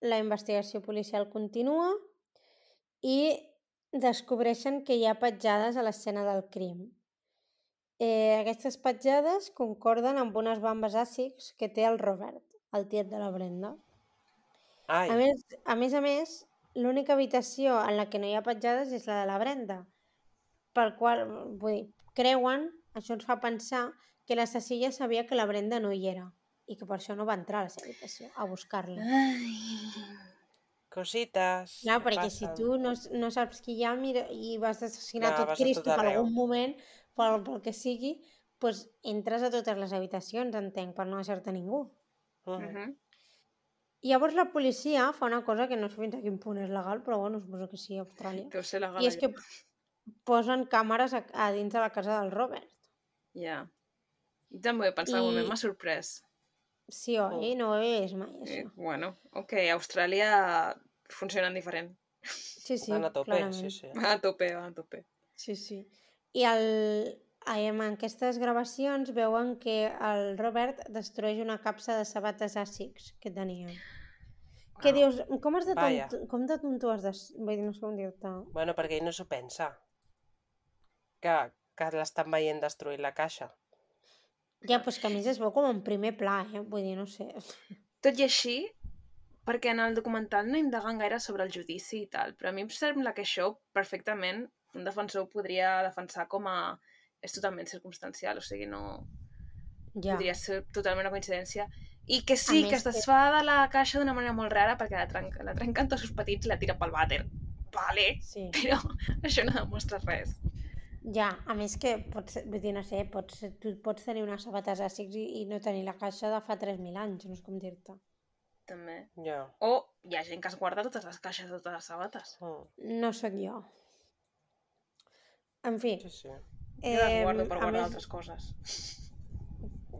la investigació policial continua i descobreixen que hi ha petjades a l'escena del crim. Eh, aquestes petjades concorden amb unes bambes àcids que té el Robert, el tiet de la Brenda. Ai, A més, a més a més, l'única habitació en la que no hi ha petjades és la de la Brenda, pel qual, vull dir, creuen, això ens fa pensar, que l'assassí ja sabia que la Brenda no hi era i que per això no va entrar a la seva habitació a buscar-la. Cosites. Clar, que perquè si passen. tu no, no saps qui hi ha mira, i vas assassinar Clar, tot Cristo arreu. algun moment, pel, pel que sigui, doncs entres a totes les habitacions, entenc, per no deixar-te ningú. Mhm. Mhm. I llavors la policia fa una cosa que no sé fins a quin punt és legal, però bueno, suposo que sí a Austràlia. Deu ser legal. I és que posen càmeres a, a dins de la casa del Robert. Ja. Jo també ho he pensat, I... un moment m'ha sorprès. Sí, oi? No ho he vist mai, Eh, això. bueno, ok, a Austràlia funcionen diferent. Sí, sí, Van a tope, clarament. sí, sí. Va a tope, va a tope. Sí, sí. I el, en aquestes gravacions veuen que el Robert destrueix una capsa de sabates àssics que. Que Wow. dius, com has de tonto, com de tonto has de... Vull dir, no sé com dir-te. Bueno, perquè ell no s'ho pensa. Que, que l'estan veient destruir la caixa. Ja, doncs que a més es veu com en primer pla, eh? Vull dir, no sé. (laughs) Tot i així, perquè en el documental no indaguen gaire sobre el judici i tal, però a mi em sembla que això perfectament un defensor podria defensar com a... és totalment circumstancial, o sigui, no... Ja. Podria ser totalment una coincidència. I que sí, que es que- desfà de la caixa d'una manera molt rara perquè la, trenca, la trenca en trossos petits i la tira pel vàter. Vale, Sí. però (laughs) això no demostra res. Ja, a més que pots, vull dir, no sé, pots, tu pots tenir unes sabates àssics i, i no tenir la caixa de fa 3.000 anys, no sé com dir-te. També. Ja. O hi ha gent que es guarda totes les caixes de totes les sabates. Mm. No sóc jo. En fi, Sí, sí. Jo les guardo per guardar més- altres coses.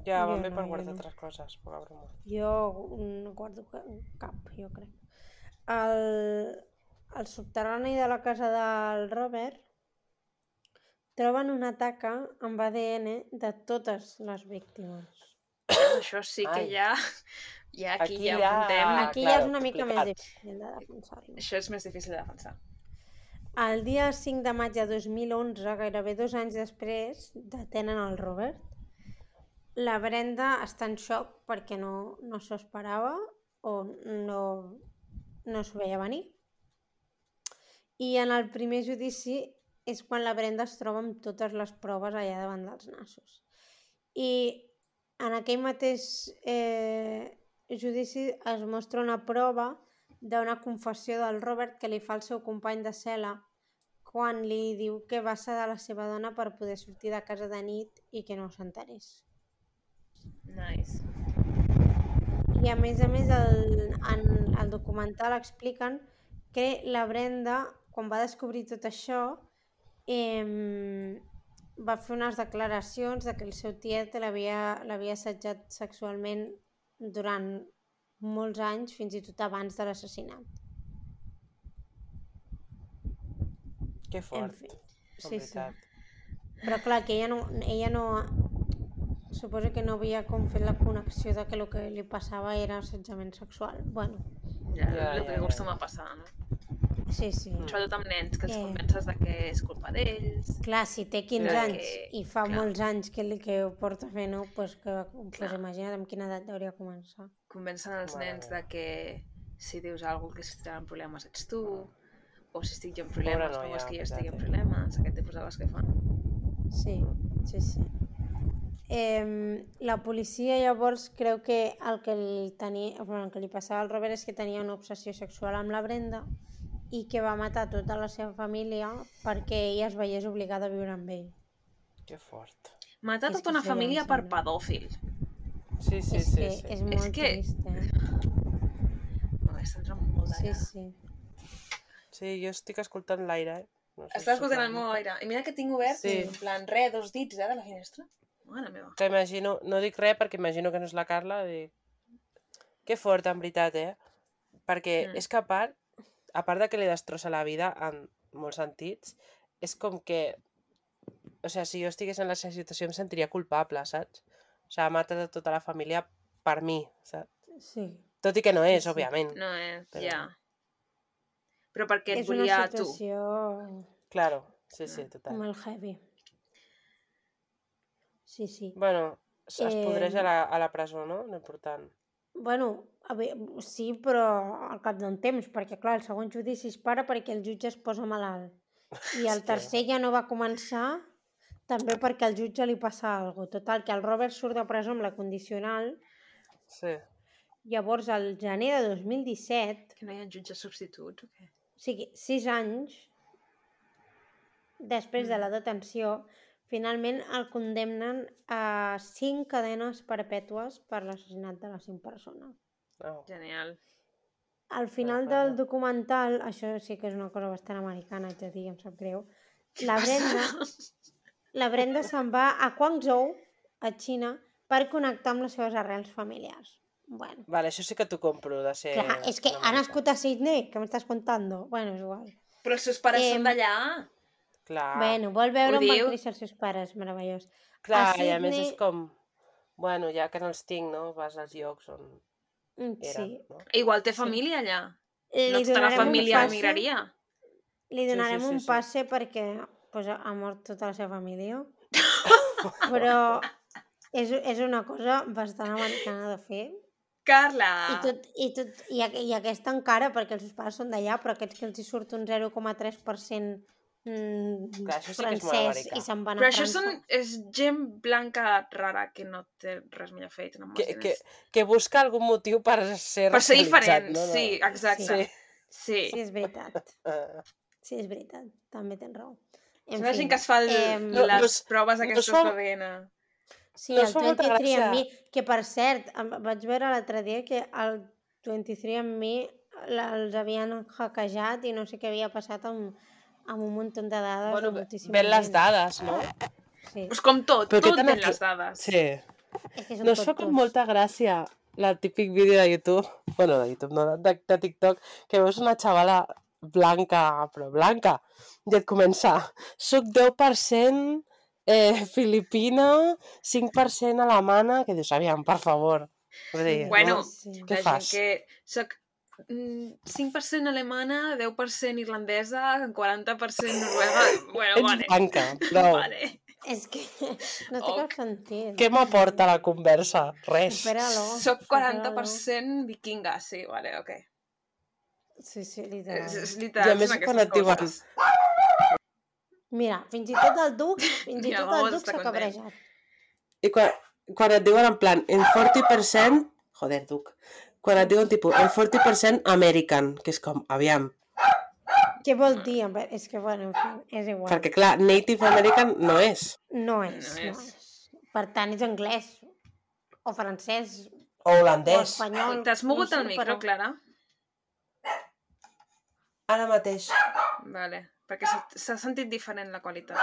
Ja, Jo van bé no, per guardar no. altres coses, poca broma. Jo no guardo ca- cap, jo crec. Al, al subterrani de la casa del Robert troben una taca amb ADN de totes les víctimes. Això sí que Ai. ja... Ja aquí, Aquí ja ja-. Ah, Aquí claro, ja és una mica més complicat. difícil de defensar-lo. Això és més difícil de defensar. El dia 5 de maig de 2011, gairebé dos anys després, detenen el Robert. La Brenda està en xoc perquè no, no s'ho esperava o no, no s'ho veia venir. I en el primer judici és quan la Brenda es troba amb totes les proves allà davant dels nassos. I en aquell mateix eh, judici es mostra una prova d'una confessió del Robert que li fa el seu company de cel·la quan li diu que va sedar la seva dona per poder sortir de casa de nit i que no s'enterés. Nice. I a més a més el, en el documental expliquen que la Brenda, quan va descobrir tot això, eh, va fer unes declaracions de que el seu tiet l'havia assetjat sexualment durant molts anys, fins i tot abans de l'assassinat. Que fort. fi, en sí, sí. veritat. Però clar, que ella no, ella no... Suposo que no havia com fet la connexió de que el que li passava era assetjament sexual. Bueno, Ja, Ja, el ja, que ja, acostuma a passar, no? Sí, sí. Sobretot amb nens, que els Eh. convences de que és culpa d'ells. Clar, si té 15 Clar, anys que- i fa clar. molts anys que, li, que ho porta fent, no? pues que, pues Clar. imagina't amb quina edat hauria començar. Convencen els Mare nens de que si dius alguna que si tenen problemes ets tu, o si estic jo en problemes, no noia, vols que jo estigui en eh? problemes, aquest tipus de coses que fan. Sí, sí, sí. Eh, la policia llavors creu que el que, el, tenia, bueno, el que li passava al Robert és que tenia una obsessió sexual amb la Brenda i que va matar tota la seva família perquè ella es veiés obligada a viure amb ell. Que fort. Matar És tota una família per pedòfil. Sí, sí, és sí. que sí. és molt que- trist, eh? No, és molt Sí, sí. Sí, jo estic escoltant l'aire. eh? No sé Estàs escoltant el meu aire. I mira que tinc obert, Sí. en plan, re, dos dits, eh, de la finestra. Mare meva. Que imagino, no dic res perquè imagino que no és la Carla, dic... Que fort, en veritat, eh? Perquè Mm. és que a part, a part de que li destrossa la vida en molts sentits, és com que... O sigui, si jo estigués en la seva situació em sentiria culpable, saps? O sigui, ha matat a tota la família per mi, saps? Sí. Tot i que no és, sí. òbviament. No és, Però- ja. Però perquè et és volia una a tu. situació Claro, sí, sí, total. molt heavy. Sí, sí. Bueno, es, es podreix Eh, a la, a la presó, no? L'important. Bueno, a veure, sí, però al cap d'un temps, perquè clar, el segon judici es para perquè el jutge es posa malalt. I el tercer ja no va començar també perquè al jutge li passa alguna cosa. Total, que el Robert surt de presó amb la condicional, Sí. llavors al gener de 2017, Que no hi ha jutges substituts o què? o sigui, sis anys després de la detenció, finalment el condemnen a cinc cadenes perpètues per l'assassinat de les cinc persones. Oh. Genial. Al final del documental, això sí que és una cosa bastant americana, haig de dir, em sap greu, la Brenda, la Brenda se'n va a Guangzhou, a Xina, per connectar amb les seves arrels familiars. Bueno, Vale, això sí que t'ho compro, de ser... clar, és que ha nascut a Sydney, què m'estàs contando? Bueno, és igual. Però els seus pares Em, són d'allà. Clar, Bueno, vol veure Ho on van diu? créixer els seus pares, meravellós. clar a i a més és Sydney- com... Bueno, ja que no els tinc, no? Vas als llocs on Mm, eren, Sí. no? Igual té família allà. Li No tota la un família passe- emigraria. Li Sí, donarem sí, sí, un sí. passe perquè pues, ha mort tota la seva família. (laughs) Però és, és una cosa bastant americana de fer. Carla! I, tot, i, tot, i, I aquesta encara, perquè els seus pares són d'allà, però aquests que els hi surt un 0,3% mm, Clar, això sí que és molt francès americà. i se'n van a Però això França. són, és gent blanca rara que no té res millor fet. No Que, que, que busca algun motiu per ser per ser diferent, no? no. sí, exacte. Sí. Sí. Sí, és veritat. (laughs) Sí, és veritat. També tens raó. És la gent que es fa el, em, No, les no es- proves no es aquestes fa- d'ADN. Sí, No el es fa molta 23 gràcia. and me, que per cert, vaig veure l'altre dia que el 23 and me la- els havien hackejat i no sé què havia passat amb, amb un munt de dades Bueno, ven les dades, no? Sí. Pues com tot, Però tot tan ven aquí- les dades. Sí. És que No es fa com molta gràcia el típic vídeo de YouTube, (laughs) bueno, de YouTube, no, de, de TikTok, que veus una xavala blanca, però blanca, i et comença, soc 10% eh, filipina, 5% alemana, que dius, aviam, per favor. Vull dir, Bueno, no? Sí. Què la fas? gent que soc 5% alemana, 10% irlandesa, 40% noruega... (laughs) Bueno, Ets vale. blanca, (laughs) prou. Vale. És que no té cap sentit. Què m'aporta la conversa? Res. Supera-lo. Soc supera-lo. 40% vikinga, sí, vale, ok. Sí, sí, És, literal. és I literal, a més quan et diuen-. Mira, fins i tot el duc, fins i tot el duc s'ha cabrejat. I quan, quan et diuen en plan, en 40%, joder, Duc, quan et diuen tipus, en 40% American, que és com, aviam, Què vol dir? És que, bueno, en fi, és igual. perquè clar, Native American no és, No és, No no és. és. Per tant, és anglès o francès o o holandès, espanyol. T'has mogut no el micro, però- Clara? ara mateix. Vale, perquè s'ha- sentit diferent la qualitat.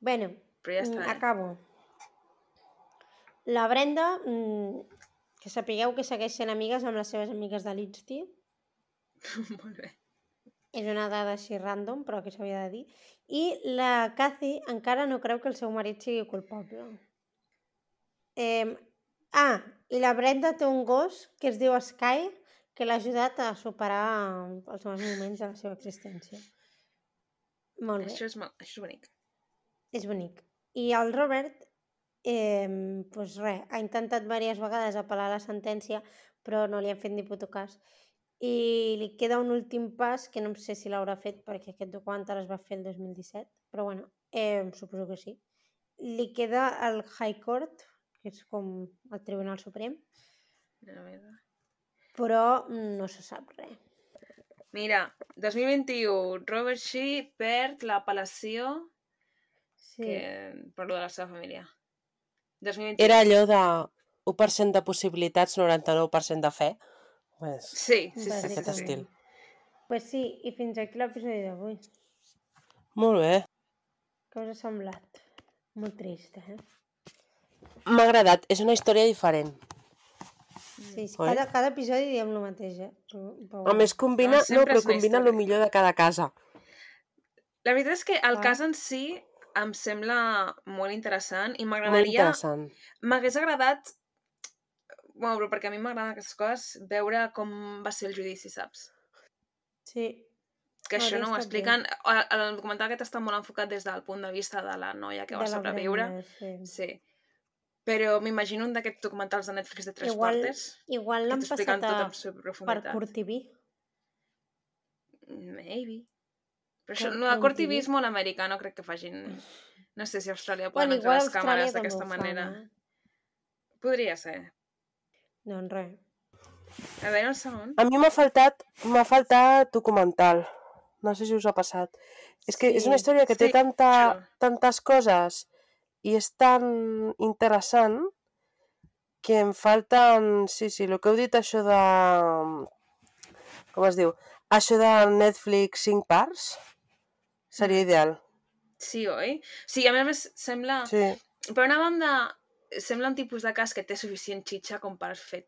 Bueno, Però ja mm, està, eh? acabo. La Brenda, mm, que sapigueu que segueix sent amigues amb les seves amigues de l'Insti. (laughs) Molt bé. És una dada així random, però que s'havia de dir. I la Cathy encara no creu que el seu marit sigui culpable. Eh, ah, i la Brenda té un gos que es diu Sky, que l'ha ajudat a superar els mals moments de la seva existència. Molt bé. Això és, això és bonic. És bonic. I el Robert, eh, pues res, ha intentat diverses vegades apel·lar la sentència, però no li han fet ni puto cas. I li queda un últim pas, que no sé si l'haurà fet perquè aquest documental es va fer el 2017, però bueno, eh, suposo que sí. Li queda el High Court, que és com el Tribunal Suprem, però no se sap res. Mira, 2021, Robert Shee perd l'apel·lació Sí. que... per lo de la seva família. 2021. Era allò de 1% de possibilitats, 99% de fe. Pues, Sí, sí, sí, aquest sí. estil. Pues sí, i fins aquí l'episodi d'avui. Molt bé. Què us ha semblat? Molt trista, eh? M'ha agradat, és una història diferent. Sí, sí, cada, cada episodi diem el mateix, eh? Però, però, A més, combina, No, no, però combina el millor de cada casa. La veritat és que el Ah. cas en si em sembla molt interessant i m'agradaria... M'hagués agradat... Bueno, però perquè a mi m'agraden aquestes coses, veure com va ser el judici, saps? Sí, Que això no ho expliquen... El, el documental aquest està molt enfocat des del punt de vista de la noia que va de la sobreviure. Sí. Sí. Però m'imagino un d'aquests documentals de Netflix de tres Igual partes Igual l'han passat a, per. Curt TV. Maybe. Però això, no de com cortivisme a l'americà no crec que facin... No sé si a Austràlia poden Bueno, entrar les càmeres d'aquesta ho fan, manera. eh? Podria ser. Doncs res. A veure, el segon. A mi m'ha faltat, m'ha faltat documental. No sé si us ha passat. És que és una Sí, història que té sí, tanta, això. tantes coses i és tan interessant que em falten... Sí, sí, el que heu dit això de... Com es diu? Això de Netflix 5 parts seria ideal. Sí, oi? Sí, a més a més sembla... Sí. Per una banda, sembla un tipus de cas que té suficient xitxa com per fer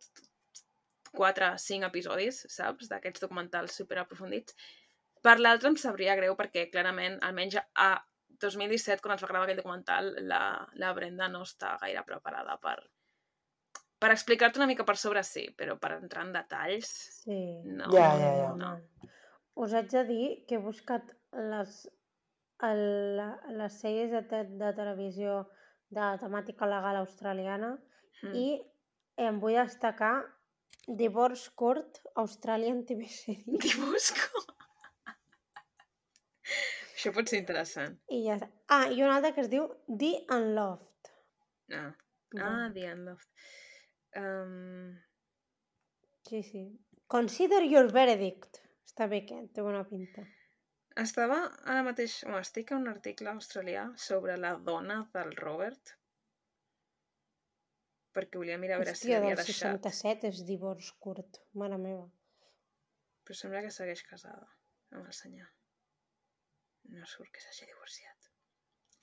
4 5 episodis, saps? D'aquests documentals superaprofundits. Per l'altre em sabria greu perquè clarament, almenys a 2017, quan es va gravar aquell documental, la, la Brenda no està gaire preparada per, per explicar-te una mica per sobre, sí, però per entrar en detalls... Sí. No, Ja, ja, ja. no. Us haig de dir que he buscat les, el, les sèries de, te, de televisió de temàtica legal australiana Mm. i em vull destacar Divorce Court Australian TV Series. (laughs) T'hi busco. Això pot ser interessant. I ja està. Ah, i una altra que es diu The Unloved. Ah, ah The Unloved. Um, Sí, sí. Consider your verdict. Està bé que té bona pinta. Estava ara mateix... Bueno, estic a un article australià sobre la dona del Robert perquè volia mirar a veure si Hòstia, l'havia del deixat. 67 és divorç curt. Mare meva. Però sembla que segueix casada amb el senyor. No surt que s'hagi divorciat.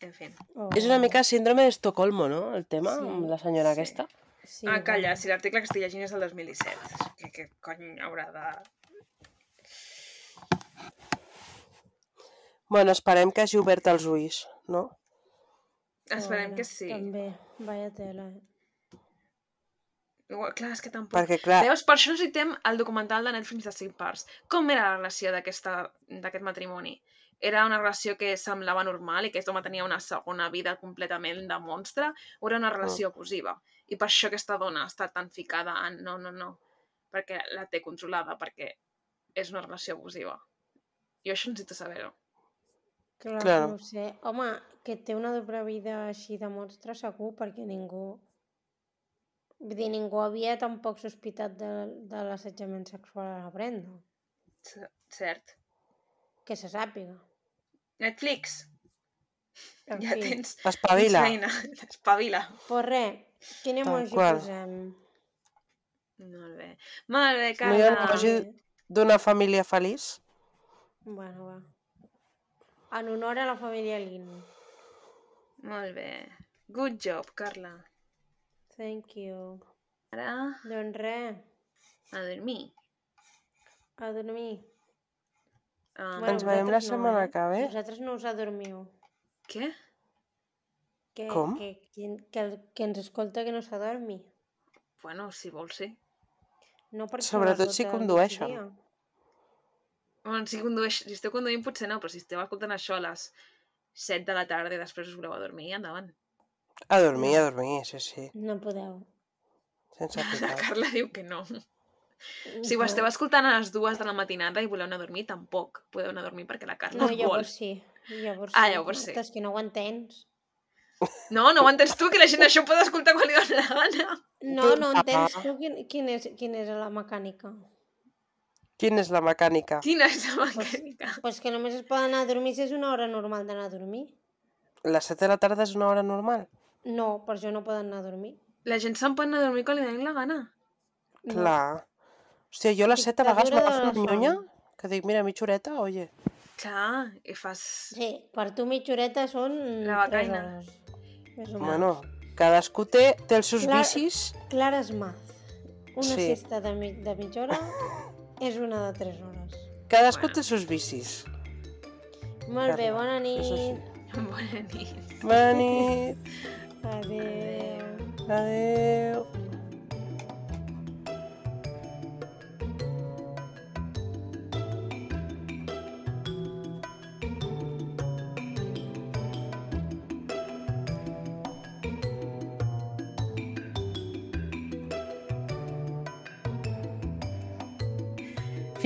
En fi. Oh. És una mica síndrome d'Estocolmo, no? El tema, Sí, amb la senyora sí. aquesta. Sí, ah, calla, bueno. si l'article que estic llegint és del 2017. Què, què cony haurà de... Bueno, esperem que hagi obert els ulls, no? Esperem que sí. També, vaya tela. eh. Igual, clar, és que tampoc... Perquè, clar, Veus, per això necessitem el documental de Netflix de 5 parts. Com era la relació d'aquesta- d'aquest matrimoni? Era una relació que semblava normal i que aquest home tenia una segona vida completament de monstre o era una relació abusiva? I per això aquesta dona està tan ficada en no, no, no, perquè la té controlada, perquè és una relació abusiva. Jo això necessito saber-ho. Clar, Claro. no ho sé. Home, que té una doble vida així de monstre segur, perquè ningú... Vull dir, ningú havia tampoc sospitat de, de l'assetjament sexual a la Brenda. C- Cert. Que se sàpiga. Netflix, En ja fi. tens, espavila. feina. (laughs) Espavila. Pues res, quin emoji posem? Molt bé. Molt bé, No hi ha Carla. emoji d'una família feliç? Bueno, va. En honor a la família Lin. Molt bé. Good job, Carla. Thank you. Ara, Doncs res, a dormir. a dormir. Um, Ens veiem la setmana eh? que ve. Vosaltres no us adormiu. Què? Que, Com? Que, que, que, el, que ens escolta que no s'adormi. Bueno, si vols, sí. No perquè Sobretot si condueixen. Bueno, si, condueix, si esteu conduint potser no, però si esteu escoltant això a les 7 de la tarda i després us voleu a dormir, endavant. A dormir, a dormir, sí, sí. No podeu. Sense (laughs) La. Carla diu que no. Si ho esteu escoltant a les dues de la matinada i voleu anar a dormir, tampoc podeu anar a dormir perquè la Carla No, vol. llavors sí. Llavors Ah, sí. llavors sí. És que no ho entens. No, no ho entens tu, que la gent això ho pot escoltar quan li dóna la gana. No, no entens tu quin, quin, és, quin és la mecànica. Quina és la mecànica? Quina és la mecànica? Pues que només es poden anar a dormir si és una hora normal d'anar a dormir. Les 7 de la tarda és una hora normal? No, per això no poden anar a dormir. La gent se'n pot anar a dormir quan li donin la gana. No. Clar. Hòstia, jo a les 7 a vegades m'agafo una nyonya son. que dic, mira, mitja horeta, oye. Clar, i fas... Sí, per tu mitja horeta són La 3 becaina. hores. Bueno, cadascú té, té els seus Clar. vicis. Clares Math. Una Sí. siesta de, mi, de mitja hora (laughs) és una de 3 hores. Cadascú Bueno. té els seus vicis. Molt bé, bona nit. Bona nit. Bona nit. Adéu. Adéu.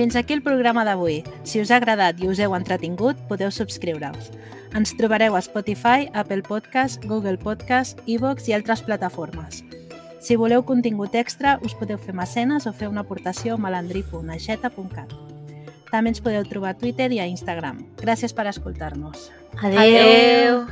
Fins aquí el programa d'avui. Si us ha agradat i us heu entretingut, podeu subscriure-us. Ens trobareu a Spotify, Apple Podcast, Google Podcast, iVoox i altres plataformes. Si voleu contingut extra, us podeu fer mecenes o fer una aportació a malandri.aixeta.cat. També ens podeu trobar a Twitter i a Instagram. Gràcies per escoltar-nos. Adéu. Adeu.